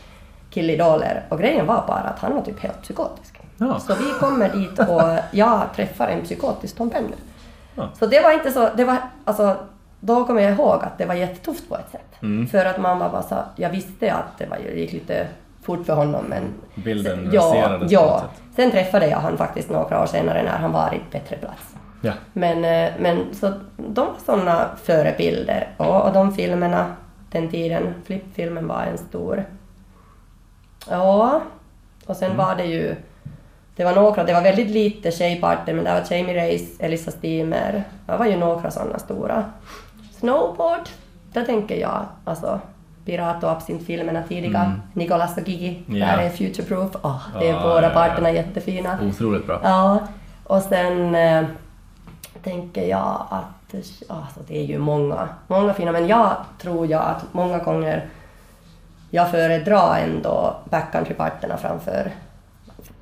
killidoler. Och grejen var bara att han var typ helt psykotisk. Ja. Så vi kommer dit och jag träffar en psykotisk Tom Penny. Ja. Så det var inte så, det var alltså då kommer jag ihåg att det var jättetufft på ett sätt. Mm. För att man bara så, jag visste att det, var, det gick lite fort för honom men... Bilden sen, ja, ja. Sen träffade jag honom faktiskt några år senare när han var i bättre plats. Ja. Men, eh, men så de var sådana förebilder och, och de filmerna, den tiden, flippfilmen var en stor... Ja, och sen mm. var det ju... Det var några, det var väldigt lite tjejparter men det var Jamie Race, Elisa Steamer, det var ju några sådana stora. Snowboard, där tänker jag alltså Pirat och Absint-filmerna tidiga. Mm. Nicolas och Gigi, ja. där är Futureproof. Oh, det är ah, båda parterna ja. jättefina. Otroligt bra. Ja. Och sen äh, tänker jag att alltså, det är ju många, många fina, men jag tror jag att många gånger jag föredrar ändå backcountry-parterna framför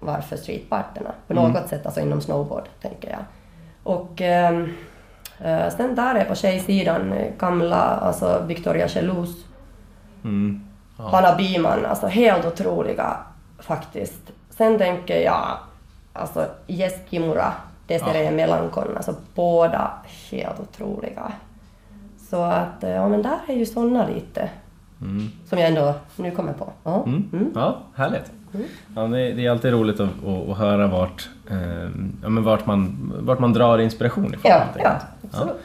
varför street-parterna. På mm. något sätt, alltså inom snowboard, tänker jag. Och ähm, sen där är på tjejsidan gamla, alltså Victoria Chelous Mm. Ja. Hanna Biman, alltså helt otroliga faktiskt. Sen tänker jag, alltså Jess Kimura, Desiree ja. Melankon, alltså båda helt otroliga. Så att, ja men där är ju sådana lite. Mm. Som jag ändå nu kommer på. Ja, mm. Mm. ja härligt. Mm. Ja, det, är alltid roligt att, att, att höra vart, eh, ja, men vart, man, vart man drar inspiration ifrån. Ja, ja, absolut.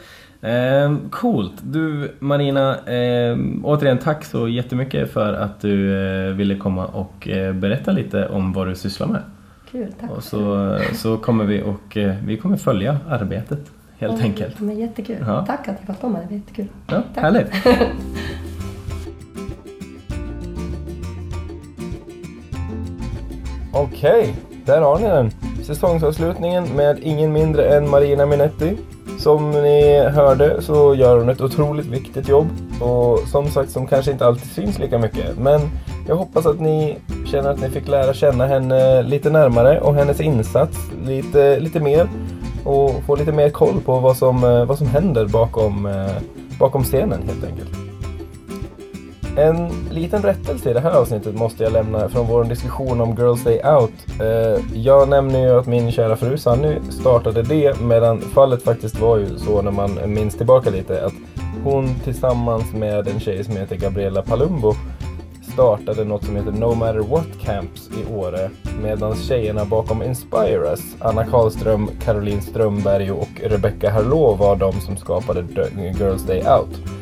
Eh, coolt! Du Marina, eh, återigen tack så jättemycket för att du eh, ville komma och eh, berätta lite om vad du sysslar med. Kul, tack! Och så, så kommer vi och eh, vi kommer följa arbetet helt ja, enkelt. Men jättekul! Ja. Tack att jag fick komma, det var jättekul! Ja, tack. Härligt! Okej, okay, där har ni den! Säsongsavslutningen med ingen mindre än Marina Minetti. Som ni hörde så gör hon ett otroligt viktigt jobb och som sagt som kanske inte alltid syns lika mycket. Men jag hoppas att ni känner att ni fick lära känna henne lite närmare och hennes insats lite, lite mer och få lite mer koll på vad som, eh, vad som händer bakom, eh, bakom scenen helt enkelt. En liten rättelse i det här avsnittet måste jag lämna från vår diskussion om Girls Day Out. Eh, jag nämner ju att min kära fru Sanny startade det medan fallet faktiskt var ju så när man minns tillbaka lite att hon tillsammans med en tjej som heter Gabriella Palumbo startade något som heter No Matter What Camps i Åre medan tjejerna bakom Inspire Us, Anna Karlström, Caroline Strömberg och Rebecca Harlå var de som skapade Girls Day Out.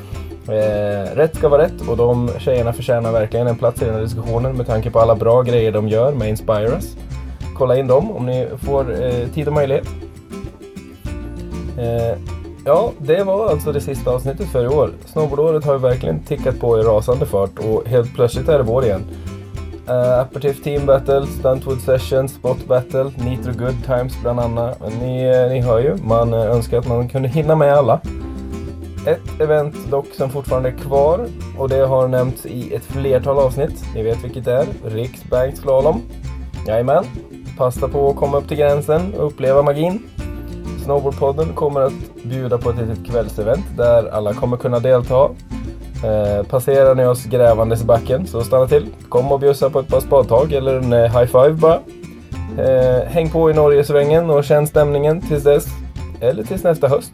Eh, rätt ska vara rätt och de tjejerna förtjänar verkligen en plats i den här diskussionen med tanke på alla bra grejer de gör med Inspire Us. Kolla in dem om ni får eh, tid och möjlighet. Eh, ja, det var alltså det sista avsnittet för i år. Snowboardåret har ju verkligen tickat på i rasande fart och helt plötsligt är det vår igen. Uh, Aperitif Team Battle, Stuntwood Sessions, Spot Battle, Nitro Good Times bland annat. Ni, eh, ni hör ju, man eh, önskar att man kunde hinna med alla. Ett event dock som fortfarande är kvar och det har nämnts i ett flertal avsnitt. Ni vet vilket det är. Riksbank Slalom. Jajamän. Passa på att komma upp till gränsen och uppleva magin. Snowboardpodden kommer att bjuda på ett litet kvällsevent där alla kommer kunna delta. Eh, passerar ni oss grävandes i backen så stanna till. Kom och bjussa på ett par spadtag eller en eh, high five bara. Eh, häng på i Norgesvängen och känn stämningen tills dess. Eller tills nästa höst.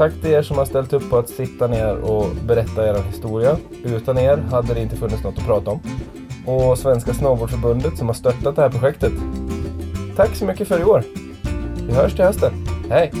Tack till er som har ställt upp på att sitta ner och berätta er historia. Utan er hade det inte funnits något att prata om. Och Svenska Snowboardförbundet som har stöttat det här projektet. Tack så mycket för i år. Vi hörs till hösten. Hej!